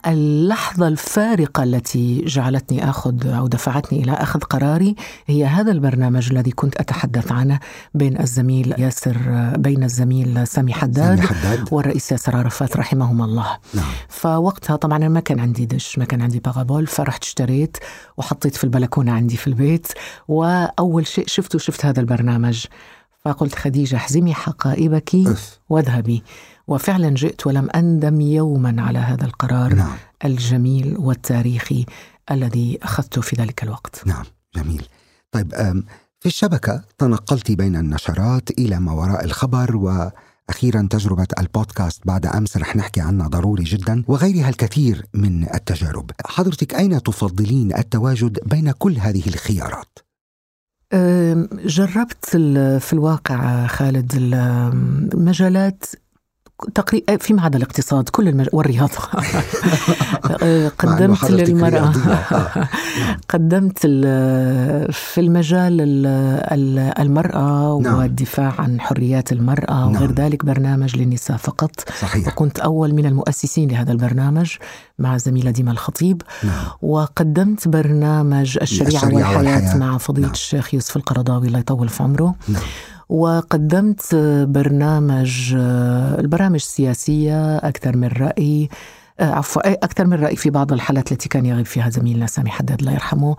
واللحظة الفارقة التي جعلتني أخذ أو دفعتني إلى أخذ قراري هي هذا البرنامج الذي كنت أتحدث عنه بين الزميل ياسر بين الزميل سامي حداد سامي حداد. والرئيس ياسر عرفات رحمهما الله. نعم. فوقتها طبعا ما كان عندي دش ما كان عندي بارابول فرحت اشتريت وحطيت في البلكونة عندي في البيت. وأول شيء شفته شفت هذا البرنامج. فقلت خديجة احزمي حقائبك. واذهبي. وفعلا جئت ولم أندم يوما على هذا القرار نعم. الجميل والتاريخي الذي أخذته في ذلك الوقت. نعم جميل. طيب في الشبكة تنقلت بين النشرات إلى ما وراء الخبر وأخيرا تجربة البودكاست بعد أمس رح نحكي عنها ضروري جدا وغيرها الكثير من التجارب. حضرتك أين تفضلين التواجد بين كل هذه الخيارات؟ جربت في الواقع خالد ال- المجالات تقريبا فيما عدا الاقتصاد كل المج... والرياضة إنه قدمت للمرأة. آه. قدمت في المجال ال- ال- المرأة نعم. والدفاع عن حريات المرأة وغير نعم. ذلك برنامج للنساء فقط صحيح وكنت أول من المؤسسين لهذا البرنامج مع زميلة ديما الخطيب نعم وقدمت برنامج الشريعة, الشريعة والحياة, والحياة. مع فضيلة. الشيخ يوسف القرضاوي الله يطول في عمره نعم وقدمت برنامج البرامج السياسية أكثر من رأي عفوا أي أكثر من رأي في بعض الحالات التي كان يغيب فيها زميلنا سامي حداد الله يرحمه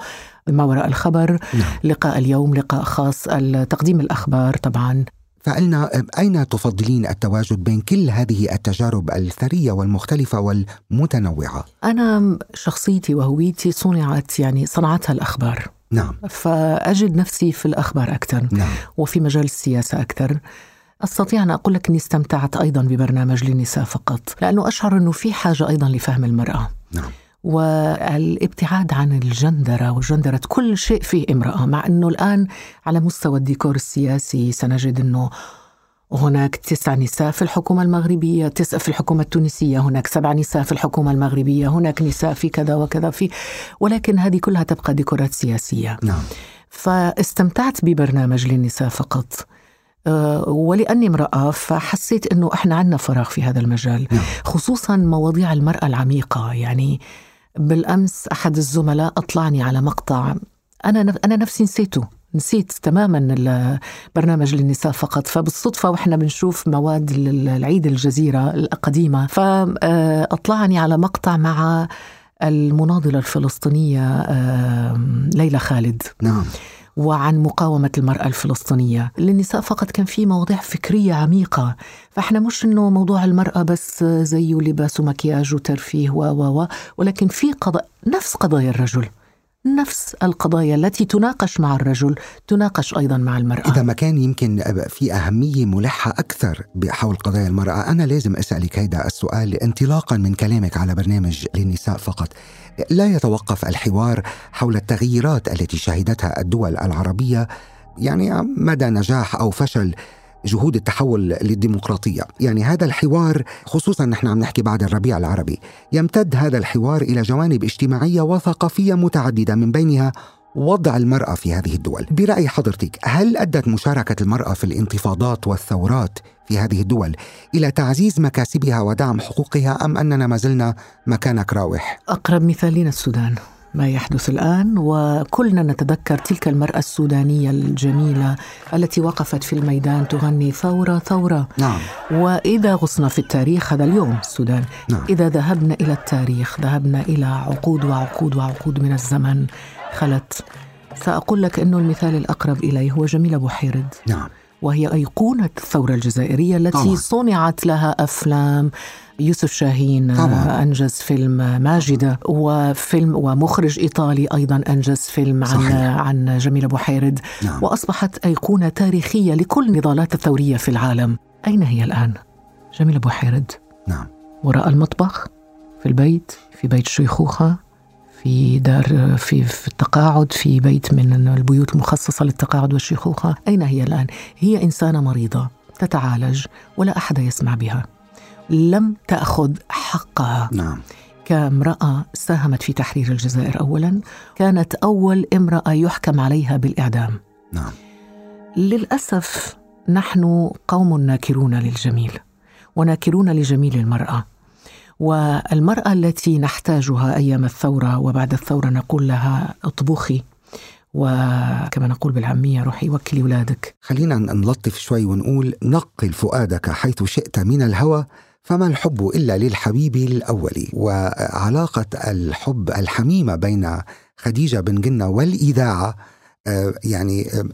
ما وراء الخبر. نعم. لقاء اليوم لقاء خاص تقديم الأخبار طبعا. فقلنا أين تفضلين التواجد بين كل هذه التجارب الثرية والمختلفة والمتنوعة؟ أنا شخصيتي وهويتي صنعت يعني صنعتها الأخبار. نعم. فأجد نفسي في الأخبار أكثر نعم. وفي مجال السياسة أكثر. أستطيع أن أقول لك إني استمتعت أيضا ببرنامج للنساء فقط لأنه أشعر إنه في حاجة أيضا لفهم المرأة. نعم. والابتعاد عن الجندرة وجندرة كل شيء فيه امرأة مع أنه الآن على مستوى الديكور السياسي سنجد أنه هناك تسع نساء في الحكومة المغربية تسع في الحكومة التونسية هناك سبع نساء في الحكومة المغربية هناك نساء في كذا وكذا في ولكن هذه كلها تبقى ديكورات سياسية. نعم. فاستمتعت ببرنامج للنساء فقط. أه، ولأني امرأة فحسيت إنه إحنا عندنا فراغ في هذا المجال نعم. خصوصا مواضيع المرأة العميقة. يعني بالأمس أحد الزملاء أطلعني على مقطع أنا أنا نفسي نسيته. نسيت تماما البرنامج للنساء فقط. فبالصدفة وإحنا بنشوف مواد العيد الجزيرة القديمة. فأطلعني على مقطع مع المناضلة الفلسطينية ليلى خالد. نعم. وعن مقاومة المرأة الفلسطينية. للنساء فقط كان في مواضيع فكرية عميقة. فإحنا مش إنه موضوع المرأة بس زي لباس ومكياج وترفيه و و ولكن في قضايا نفس قضايا الرجل. نفس القضايا التي تناقش مع الرجل تناقش أيضا مع المرأة. إذا ما كان يمكن في أهمية ملحة أكثر حول قضايا المرأة أنا لازم اسالك هيدا السؤال انطلاقا من كلامك على برنامج للنساء فقط. لا يتوقف الحوار حول التغييرات التي شهدتها الدول العربية يعني مدى نجاح أو فشل جهود التحول للديمقراطية. يعني هذا الحوار خصوصا نحن عم نحكي بعد الربيع العربي يمتد هذا الحوار إلى جوانب اجتماعية وثقافية متعددة من بينها وضع المرأة في هذه الدول. برأي حضرتك هل أدت مشاركة المرأة في الانتفاضات والثورات في هذه الدول إلى تعزيز مكاسبها ودعم حقوقها أم أننا ما زلنا مكانك راوح؟ أقرب مثال لنا السودان. ما يحدث الآن وكلنا نتذكر تلك المرأة السودانية الجميلة التي وقفت في الميدان تغني ثورة ثورة. نعم. وإذا غصنا في التاريخ هذا اليوم السودان. نعم. إذا ذهبنا إلى التاريخ ذهبنا إلى عقود وعقود وعقود من الزمن خلت. سأقول لك انه المثال الأقرب الي هو جميلة بوحيرد نعم. وهي أيقونة الثورة الجزائرية التي طبعا. صنعت لها أفلام يوسف شاهين طبعا. أنجز فيلم ماجدة وفيلم ومخرج إيطالي أيضا أنجز فيلم صحيح. عن عن جميلة بوحيرد نعم. وأصبحت أيقونة تاريخية لكل النضالات الثورية في العالم أين هي الآن؟ جميلة بوحيرد نعم وراء المطبخ في البيت في بيت شيخوخة في دار في, في التقاعد في بيت من البيوت المخصصة للتقاعد والشيخوخة أين هي الآن؟ هي إنسانة مريضة تتعالج ولا أحد يسمع بها لم تأخذ حقها. نعم. كامرأة ساهمت في تحرير الجزائر أولا. كانت أول امرأة يحكم عليها بالإعدام. نعم. للأسف نحن قوم ناكرون للجميل وناكرون لجميل المرأة. والمرأة التي نحتاجها أيام الثورة وبعد الثورة نقول لها اطبخي وكما نقول بالعامية روحي وكلي أولادك خلينا نلطف شوي ونقول نقل فؤادك حيث شئت من الهوى. فما الحب إلا للحبيب الأول؟ وعلاقة الحب الحميمة بين خديجة بن جنة والإذاعة آه، يعني آه،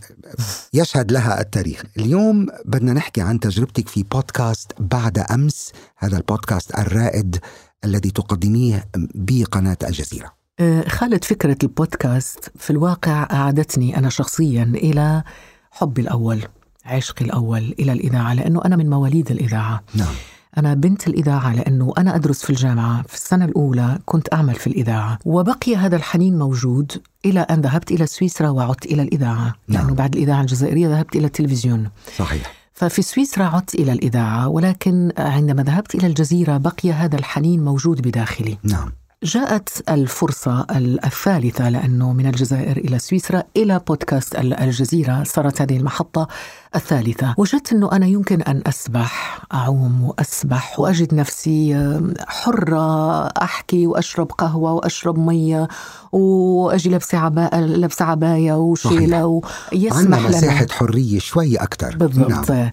يشهد لها التاريخ. اليوم بدنا نحكي عن تجربتك في بودكاست بعد أمس هذا البودكاست الرائد الذي تقدميه بقناة الجزيرة. آه، خالد فكرة البودكاست في الواقع أعادتني أنا شخصيا إلى حبي الأول عشقي الأول إلى الإذاعة لأنه أنا من مواليد الإذاعة. نعم. أنا بنت الإذاعة لأنه أنا أدرس في الجامعة. في السنة الأولى كنت أعمل في الإذاعة. وبقي هذا الحنين موجود إلى أن ذهبت إلى سويسرا وعدت إلى الإذاعة. نعم. لأنه بعد الإذاعة الجزائرية ذهبت إلى التلفزيون. صحيح. ففي سويسرا عدت إلى الإذاعة ولكن عندما ذهبت إلى الجزيرة بقي هذا الحنين موجود بداخلي. نعم. جاءت الفرصة الثالثة لأنه من الجزائر إلى سويسرا إلى بودكاست الجزيرة. صارت هذه المحطة الثالثة. وجدت أنه أنا يمكن أن أسبح أعوم وأسبح وأجد نفسي حرة أحكي وأشرب قهوة وأشرب مية وأجي لابسة عباية لابسة عباية وشيلة ويسمح لنا. مساحة حرية شوي أكثر بالضبط. نعم.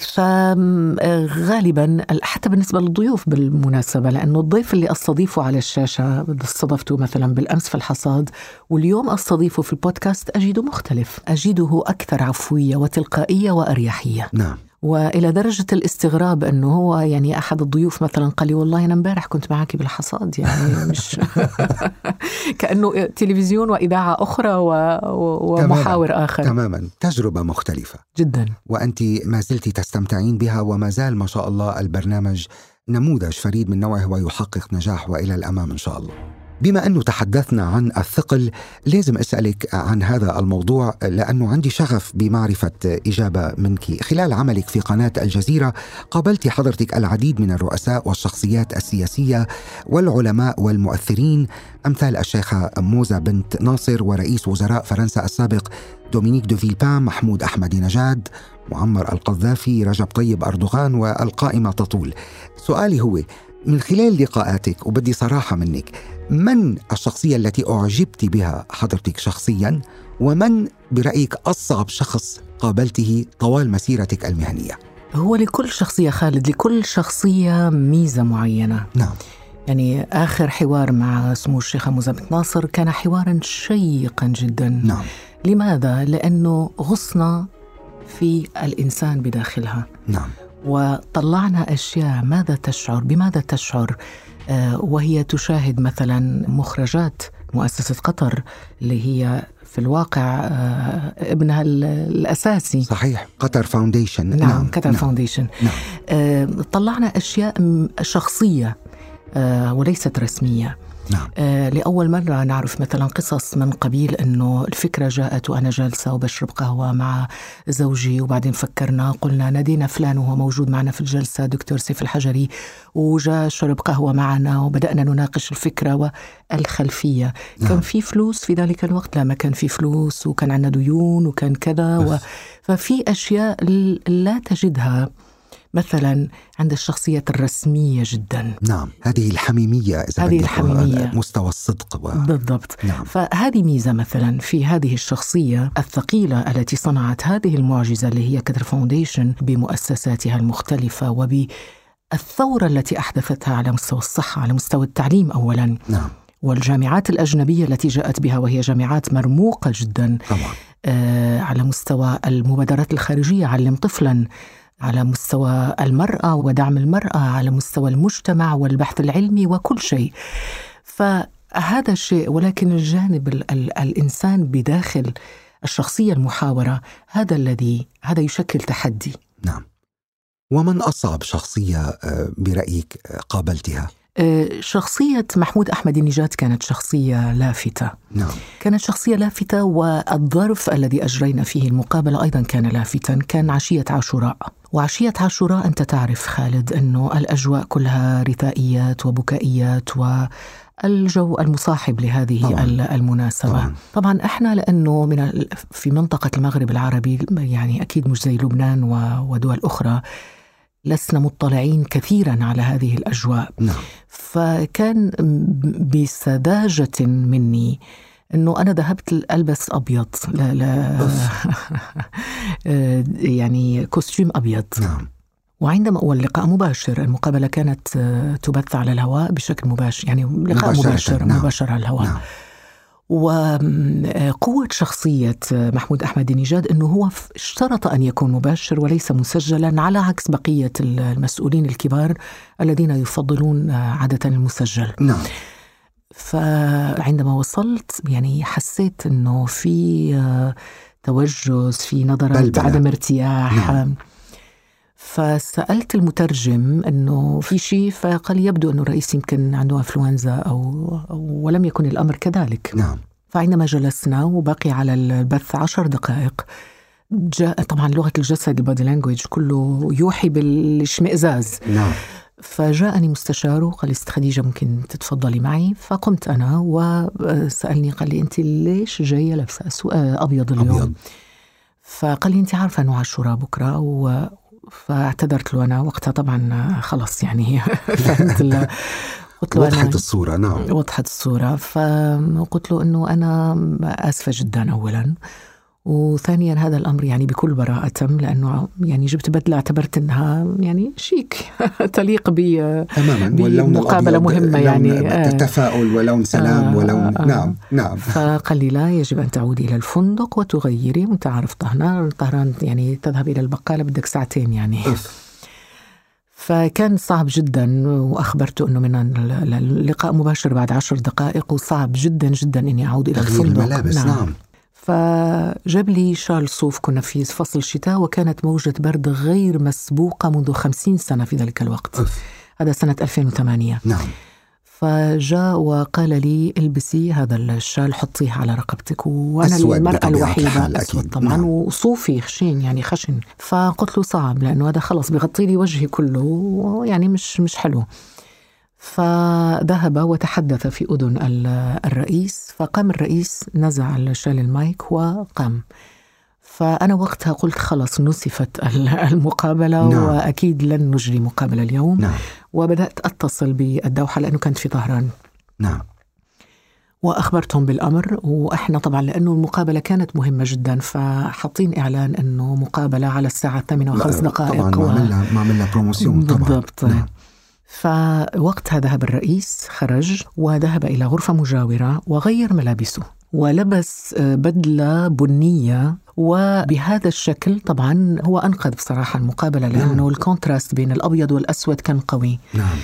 فغالبا حتى بالنسبة للضيوف بالمناسبة لأنه الضيف اللي أستضيفه على الشاشة استضفته مثلا بالأمس في الحصاد واليوم أستضيفه في البودكاست أجده مختلف. أجده أكثر عفوية وتلقائية وأريحية نعم. وإلى درجة الاستغراب أنه هو يعني أحد الضيوف مثلا قال لي والله أنا امبارح كنت معك بالحصاد يعني مش كأنه تلفزيون وإذاعة أخرى و... ومحاور تماماً. آخر. تماما. تجربة مختلفة. جدا. وأنت ما زلت تستمتعين بها وما زال ما شاء الله البرنامج نموذج فريد من نوعه ويحقق نجاح وإلى الأمام إن شاء الله. بما أنه تحدثنا عن الثقل لازم أسألك عن هذا الموضوع لأنه عندي شغف بمعرفة إجابة منك. خلال عملك في قناة الجزيرة قابلت حضرتك العديد من الرؤساء والشخصيات السياسية والعلماء والمؤثرين. أمثال الشيخة موزة بنت ناصر ورئيس وزراء فرنسا السابق دومينيك دو فيلبان محمود أحمد نجاد معمر القذافي رجب طيب أردوغان والقائمة تطول. سؤالي هو من خلال لقاءاتك وبدي صراحة منك من الشخصية التي أعجبت بها حضرتك شخصيا ومن برأيك أصعب شخص قابلته طوال مسيرتك المهنية؟ هو لكل شخصية خالد لكل شخصية ميزة معينة. نعم. يعني آخر حوار مع سمو الشيخه مزمت ناصر كان حوارا شيقا جدا. نعم. لماذا؟ لأنه غصنا في الإنسان بداخلها. نعم. وطلعنا أشياء ماذا تشعر بماذا تشعر؟ آه، وهي تشاهد مثلا مخرجات مؤسسة قطر اللي هي في الواقع آه، ابنها ال- الأساسي. صحيح. قطر foundation نعم, نعم قطر نعم. foundation نعم. آه، طلعنا أشياء شخصية وليست رسمية. نعم. آه، لأول مرة نعرف مثلا قصص من قبيل أنه الفكرة جاءت وأنا جالسة وبشرب قهوة مع زوجي وبعدين فكرنا قلنا نادينا فلان وهو موجود معنا في الجلسة دكتور سيف الحجري وجاء شرب قهوة معنا وبدأنا نناقش الفكرة والخلفية. نعم. كان في فلوس في ذلك الوقت؟ لا ما كان في فلوس وكان عندنا ديون وكان كذا و... ففي أشياء لا تجدها. مثلا عند الشخصيات الرسمية جدا. نعم هذه الحميمية إذا هذه الحميمية. مستوى الصدق و... بالضبط. نعم. فهذه ميزة مثلا في هذه الشخصية الثقيلة التي صنعت هذه المعجزة اللي هي كتر فاونديشن بمؤسساتها المختلفة وبالثورة التي أحدثتها على مستوى الصحة على مستوى التعليم أولا. نعم. والجامعات الأجنبية التي جاءت بها وهي جامعات مرموقة جدا. طبعا. آه، على مستوى المبادرات الخارجية علم طفلا. على مستوى المرأة ودعم المرأة على مستوى المجتمع والبحث العلمي وكل شيء. فهذا الشيء ولكن الجانب ال- ال- الإنسان بداخل الشخصية المحاورة هذا الذي هذا يشكل تحدي. نعم. ومن أصعب شخصية آه، برأيك آه، قابلتها؟ آه، شخصية محمود أحمد النجاد كانت شخصية لافتة. نعم. كانت شخصية لافتة والظرف الذي أجرينا فيه المقابلة أيضا كان لافتا كان عشية عاشوراء. وعشية عاشوراء أنت تعرف خالد أنه الأجواء كلها رثائيات وبكائيات والجو المصاحب لهذه طبعاً. ال- المناسبة طبعاً. طبعا إحنا لأنه من في منطقة المغرب العربي يعني أكيد مش زي لبنان ودول أخرى لسنا مطلعين كثيرا على هذه الأجواء نعم فكان بسذاجة مني إنه أنا ذهبت البس أبيض لا لا يعني كوستيم أبيض. نعم. وعندما واللقاء مباشر المقابلة كانت آه، تبث على الهواء بشكل مباشر يعني لقاء مباشرة، مباشر نعم. مباشر على الهواء. نعم. وقوة شخصية محمود أحمد النجاد أنه هو اشترط أن يكون مباشر وليس مسجلا على عكس بقية المسؤولين الكبار الذين يفضلون عادة المسجل. نعم. فعندما وصلت يعني حسيت أنه في آه، توجس في نظرات بلبلة. عدم ارتياح. نعم. فسألت المترجم أنه في شيء فقال يبدو أنه الرئيس يمكن عنده إنفلونزا أو ولم يكن الأمر كذلك. نعم. فعندما جلسنا وبقي على البث عشر دقائق جاء طبعا لغة الجسد البادي لانجويج كله يوحي بالإشمئزاز. نعم. فجاءني مستشار وقال لي ست خديجة ممكن تتفضلي معي؟ فقمت أنا وسألني قال لي أنت ليش جاية لابسة أسو- أبيض اليوم؟ أبيض. فقال لي أنت عارفة أنه عاشوراء بكرة و فاعتذرت له أنا وقتها طبعا خلص يعني فهمت ال- قلت له وضحت الصورة نعم. وضحت الصورة. فقلت له أنه أنا آسفة جدا أولا. وثانيا هذا الأمر يعني بكل براءة تم لأنه يعني جبت بدلة اعتبرت إنها يعني شيك تليق ب تماما. واللون مقابله مهمة يعني. آه تفاؤل ولون سلام آه ولون آه. نعم نعم. فقال لي لا يجب أن تعودي إلى الفندق وتغيري وأنت عارف طهران طهران يعني تذهب إلى البقالة بدك ساعتين يعني. فكان صعب جدا واخبرته إنه من اللقاء مباشر بعد عشر دقائق وصعب جدا جدا إني أعود إلى الفندق. الملابس نعم, نعم. فجاب لي شال صوف كنا في فصل الشتاء وكانت موجة برد غير مسبوقة منذ خمسين سنة في ذلك الوقت أف. هذا سنة 2008 نعم فجاء وقال لي البسي هذا الشال حطيه على رقبتك وأنا المرأة الوحيدة أسود. طبعا نعم. وصوفي خشين يعني خشن فقلت له صعب لأنه هذا خلص بغطي لي وجهي كله يعني مش مش حلو فذهب وتحدث في أذن ال- الرئيس فقام الرئيس نزع الشال المايك وقام. فأنا وقتها قلت خلص نسفت ال- المقابلة نعم. وأكيد لن نجري مقابلة اليوم. نعم. وبدأت أتصل بالدوحة لأنه كنت في طهران. نعم. وأخبرتهم بالأمر وإحنا طبعا لأنه المقابلة كانت مهمة جدا فحاطين إعلان أنه مقابلة على الساعة الثامنه وخمس دقائق طبعا ما عملنا ما عملنا promotion طبعا. بالضبط. نعم. فوقتها ذهب الرئيس خرج وذهب إلى غرفة مجاورة وغير ملابسه ولبس آه، بدلة بنية وبهذا الشكل طبعا هو أنقذ بصراحة المقابلة لأنه نعم. ال contraste بين الأبيض والأسود كان قوي نعم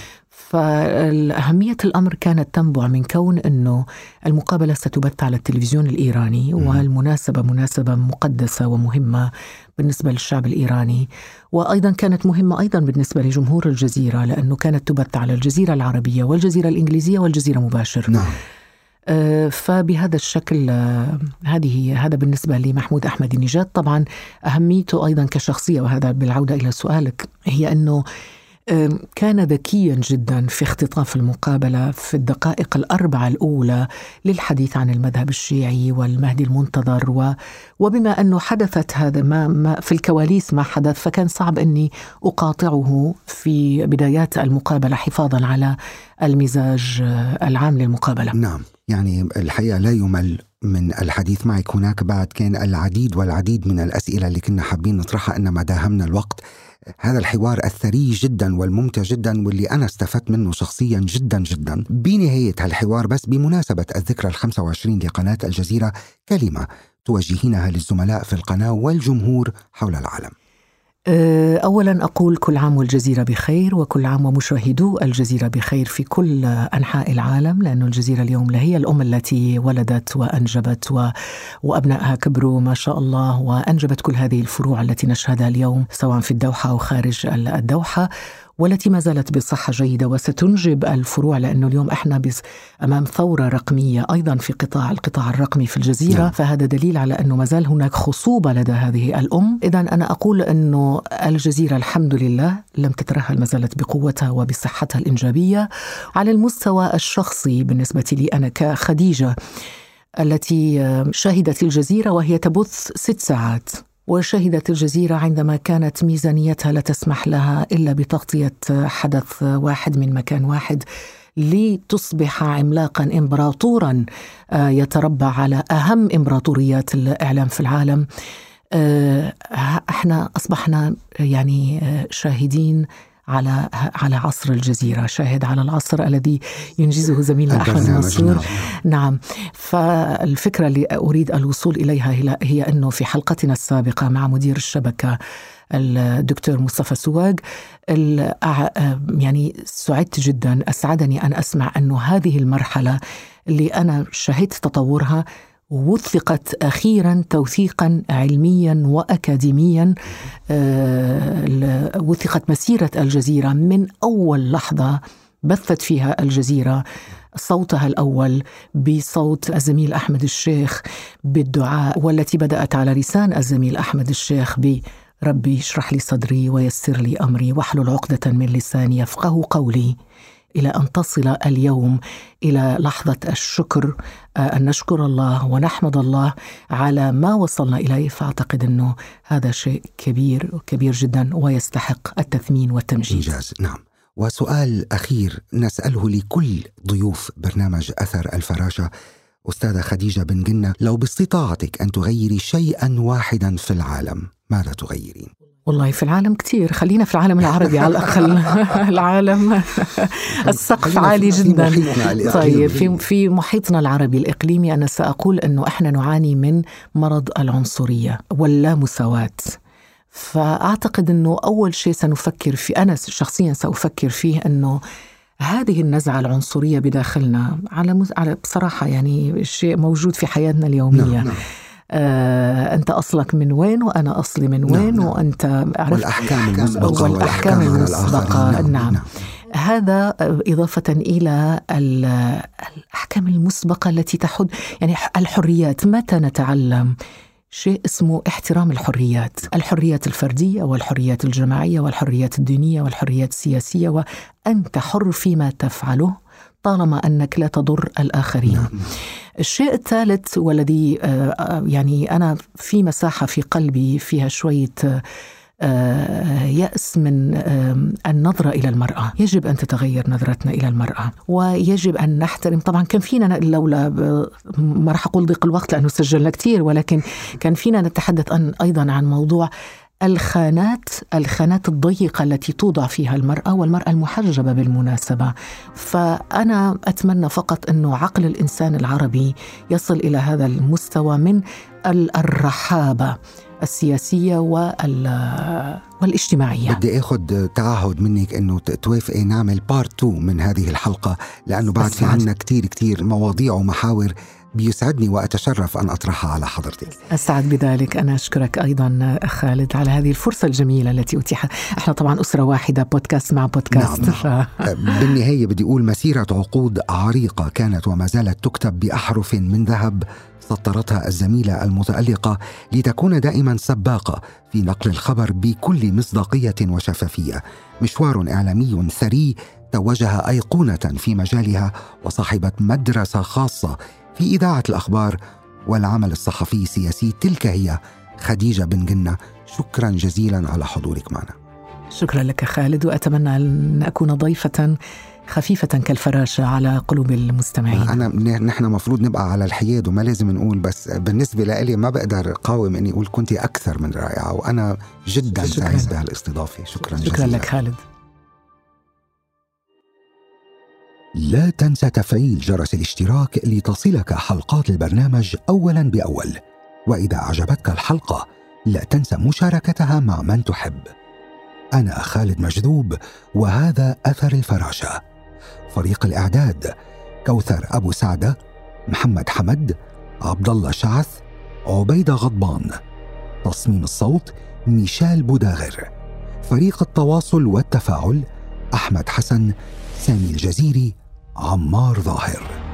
فأهمية الأمر كانت تنبع من كون أنه المقابلة ستبث على التلفزيون الإيراني. والمناسبة مناسبة مقدسة ومهمة بالنسبة للشعب الإيراني وأيضا كانت مهمة أيضا بالنسبة لجمهور الجزيرة لأنه كانت تبث على الجزيرة العربية والجزيرة الإنجليزية والجزيرة مباشر. نعم. آه، فبهذا الشكل آه، هذه هذا بالنسبة لمحمود أحمد نجاد طبعا أهميته أيضا كشخصية وهذا بالعودة إلى سؤالك هي أنه آم، كان ذكيا جدا في اختطاف المقابلة في الدقائق الأربعة الأولى للحديث عن المذهب الشيعي والمهدي المنتظر و وبما أنه حدثت هذا ما, ما في الكواليس ما حدث فكان صعب أني أقاطعه في بدايات المقابلة حفاظا على المزاج العام للمقابلة. نعم يعني الحقيقة لا يمل من الحديث معك هناك بعد كان العديد والعديد من الأسئلة اللي كنا حابين نطرحها إنما داهمنا الوقت هذا الحوار الثري جدا والممتع جدا واللي أنا استفدت منه شخصيا جدا جدا. بنهاية هالحوار بس بمناسبة الذكرى ال 25 لقناة الجزيرة كلمة توجهينها للزملاء في القناة والجمهور حول العالم. أولا أقول كل عام والجزيرة بخير وكل عام ومشاهدو الجزيرة بخير في كل أنحاء العالم لأن الجزيرة اليوم هي الأم التي ولدت وأنجبت و... وأبنائها كبروا ما شاء الله وأنجبت كل هذه الفروع التي نشهدها اليوم سواء في الدوحة أو خارج الدوحة. والتي ما زالت بصحة جيدة وستنجب الفروع لأنه اليوم إحنا بس أمام ثورة رقمية أيضا في قطاع القطاع الرقمي في الجزيرة. نعم. فهذا دليل على أنه ما زال هناك خصوبة لدى هذه الأم. إذا أنا أقول أنه الجزيرة الحمد لله لم تترهل ما زالت بقوتها وبصحتها الإنجابية. على المستوى الشخصي بالنسبة لي أنا كخديجة التي شهدت الجزيرة وهي تبث ست ساعات. وشهدت الجزيرة عندما كانت ميزانيتها لا تسمح لها إلا بتغطية حدث واحد من مكان واحد لتصبح عملاقا امبراطورا آه، يتربع على أهم إمبراطوريات الإعلام في العالم. آه، إحنا أصبحنا يعني آه، شاهدين على على عصر الجزيرة، شاهد على العصر الذي ينجزه زميلنا احمد البرنامج، منصور نعم. نعم. فالفكرة اللي أريد الوصول إليها هي- أنه في حلقتنا السابقة مع مدير الشبكة الدكتور مصطفى سواق يعني سعدت جدا أسعدني أن أسمع أنه هذه المرحلة اللي أنا شهدت تطورها وثقت أخيرا توثيقا علميا وأكاديميا آه، وثقت مسيرة الجزيرة من أول لحظة بثت فيها الجزيرة. صوتها الأول بصوت الزميل أحمد الشيخ بالدعاء والتي بدأت على لسان الزميل أحمد الشيخ ب ربي اشرح لي صدري ويسر لي أمري واحلل عقدة من لساني يفقه قولي إلى أن تصل اليوم إلى لحظة الشكر آه، أن نشكر الله ونحمد الله على ما وصلنا إليه. فأعتقد أنه هذا شيء كبير كبير جدا ويستحق التثمين والتمجيد. إنجاز نعم. وسؤال أخير نسأله لكل ضيوف برنامج أثر الفراشة. أستاذة خديجة بن جنة لو باستطاعتك أن تغيري شيئا واحدا في العالم ماذا تغيرين؟ والله في العالم كثير خلينا في العالم العربي على الأقل. العالم السقف عالي جدا. طيب في في محيطنا العربي الإقليمي أنا سأقول أنه إحنا نعاني من مرض العنصرية واللامساواة فأعتقد أنه أول شيء سنفكر في أنا شخصيا سأفكر فيه أنه هذه النزعة العنصرية بداخلنا على مز... على بصراحة يعني شيء موجود في حياتنا اليومية. نعم نعم. آه أنت أصلك من وين وأنا أصلي من نعم، وين نعم. وأنت عرفت والأحكام المسبقة والأحكام المسبقة. نعم, نعم. نعم. هذا إضافة إلى الأحكام المسبقة التي تحد يعني الحريات. متى نتعلم شيء اسمه احترام الحريات؟ الحريات الفردية والحريات الجماعية والحريات الدينية والحريات السياسية وأنت حر فيما تفعله. طالما أنك لا تضر الآخرين. نعم. الشيء الثالث والذي آه، آه، يعني أنا في مساحة في قلبي فيها شوية آه، يأس من النظرة إلى المرأة. يجب أن تتغير نظرتنا إلى المرأة. ويجب أن نحترم طبعا كان فينا لولا ما راح أقول ضيق الوقت لأنه سجلنا كثير ولكن كان فينا نتحدث أيضا عن موضوع الخانات الخانات الضيقة التي توضع فيها المرأة والمرأة المحجبة بالمناسبة. فأنا أتمنى فقط أنه عقل الإنسان العربي يصل إلى هذا المستوى من الرحابة السياسية والاجتماعية. بدي آخذ تعهد منك أنه توافقي نعمل بارت 2 من هذه الحلقة لأنه بعد في عنا كثير كثير مواضيع ومحاور بيسعدني وأتشرف أن أطرحها على حضرتك. أسعد بذلك أنا أشكرك أيضا خالد على هذه الفرصة الجميلة التي اتيحت، إحنا طبعا أسرة واحدة بودكاست مع بودكاست نعم. ف... بالنهاية بدي أقول مسيرة عقود عريقة كانت وما زالت تكتب بأحرف من ذهب سطرتها الزميلة المتألقة لتكون دائما سباقة في نقل الخبر بكل مصداقية وشفافية. مشوار إعلامي ثري توجها أيقونة في مجالها وصاحبة مدرسة خاصة في إذاعة الأخبار والعمل الصحفي السياسي تلك هي خديجة بن جنة. شكرا جزيلا على حضورك معنا. شكرا لك خالد وأتمنى أن أكون ضيفة خفيفة كالفراشة على قلوب المستمعين. أنا نحن مفروض نبقى على الحياد وما لازم نقول بس بالنسبة لي ما بقدر قاوم أني أقول كنت أكثر من رائعة وأنا جدا سعيد بهالاستضافة. شكرا, شكرا جزيلا. شكرا لك خالد. لا تنسى تفعيل جرس الاشتراك لتصلك حلقات البرنامج اولا بأول. وإذا أعجبتك الحلقة لا تنسى مشاركتها مع من تحب. أنا خالد مجذوب وهذا أثر الفراشة. فريق الإعداد كوثر أبو سعدة محمد حمد عبد الله شعث عبيده غضبان. تصميم الصوت ميشال بوداغر. فريق التواصل والتفاعل أحمد حسن سامي الجزيري عمار ظاهر.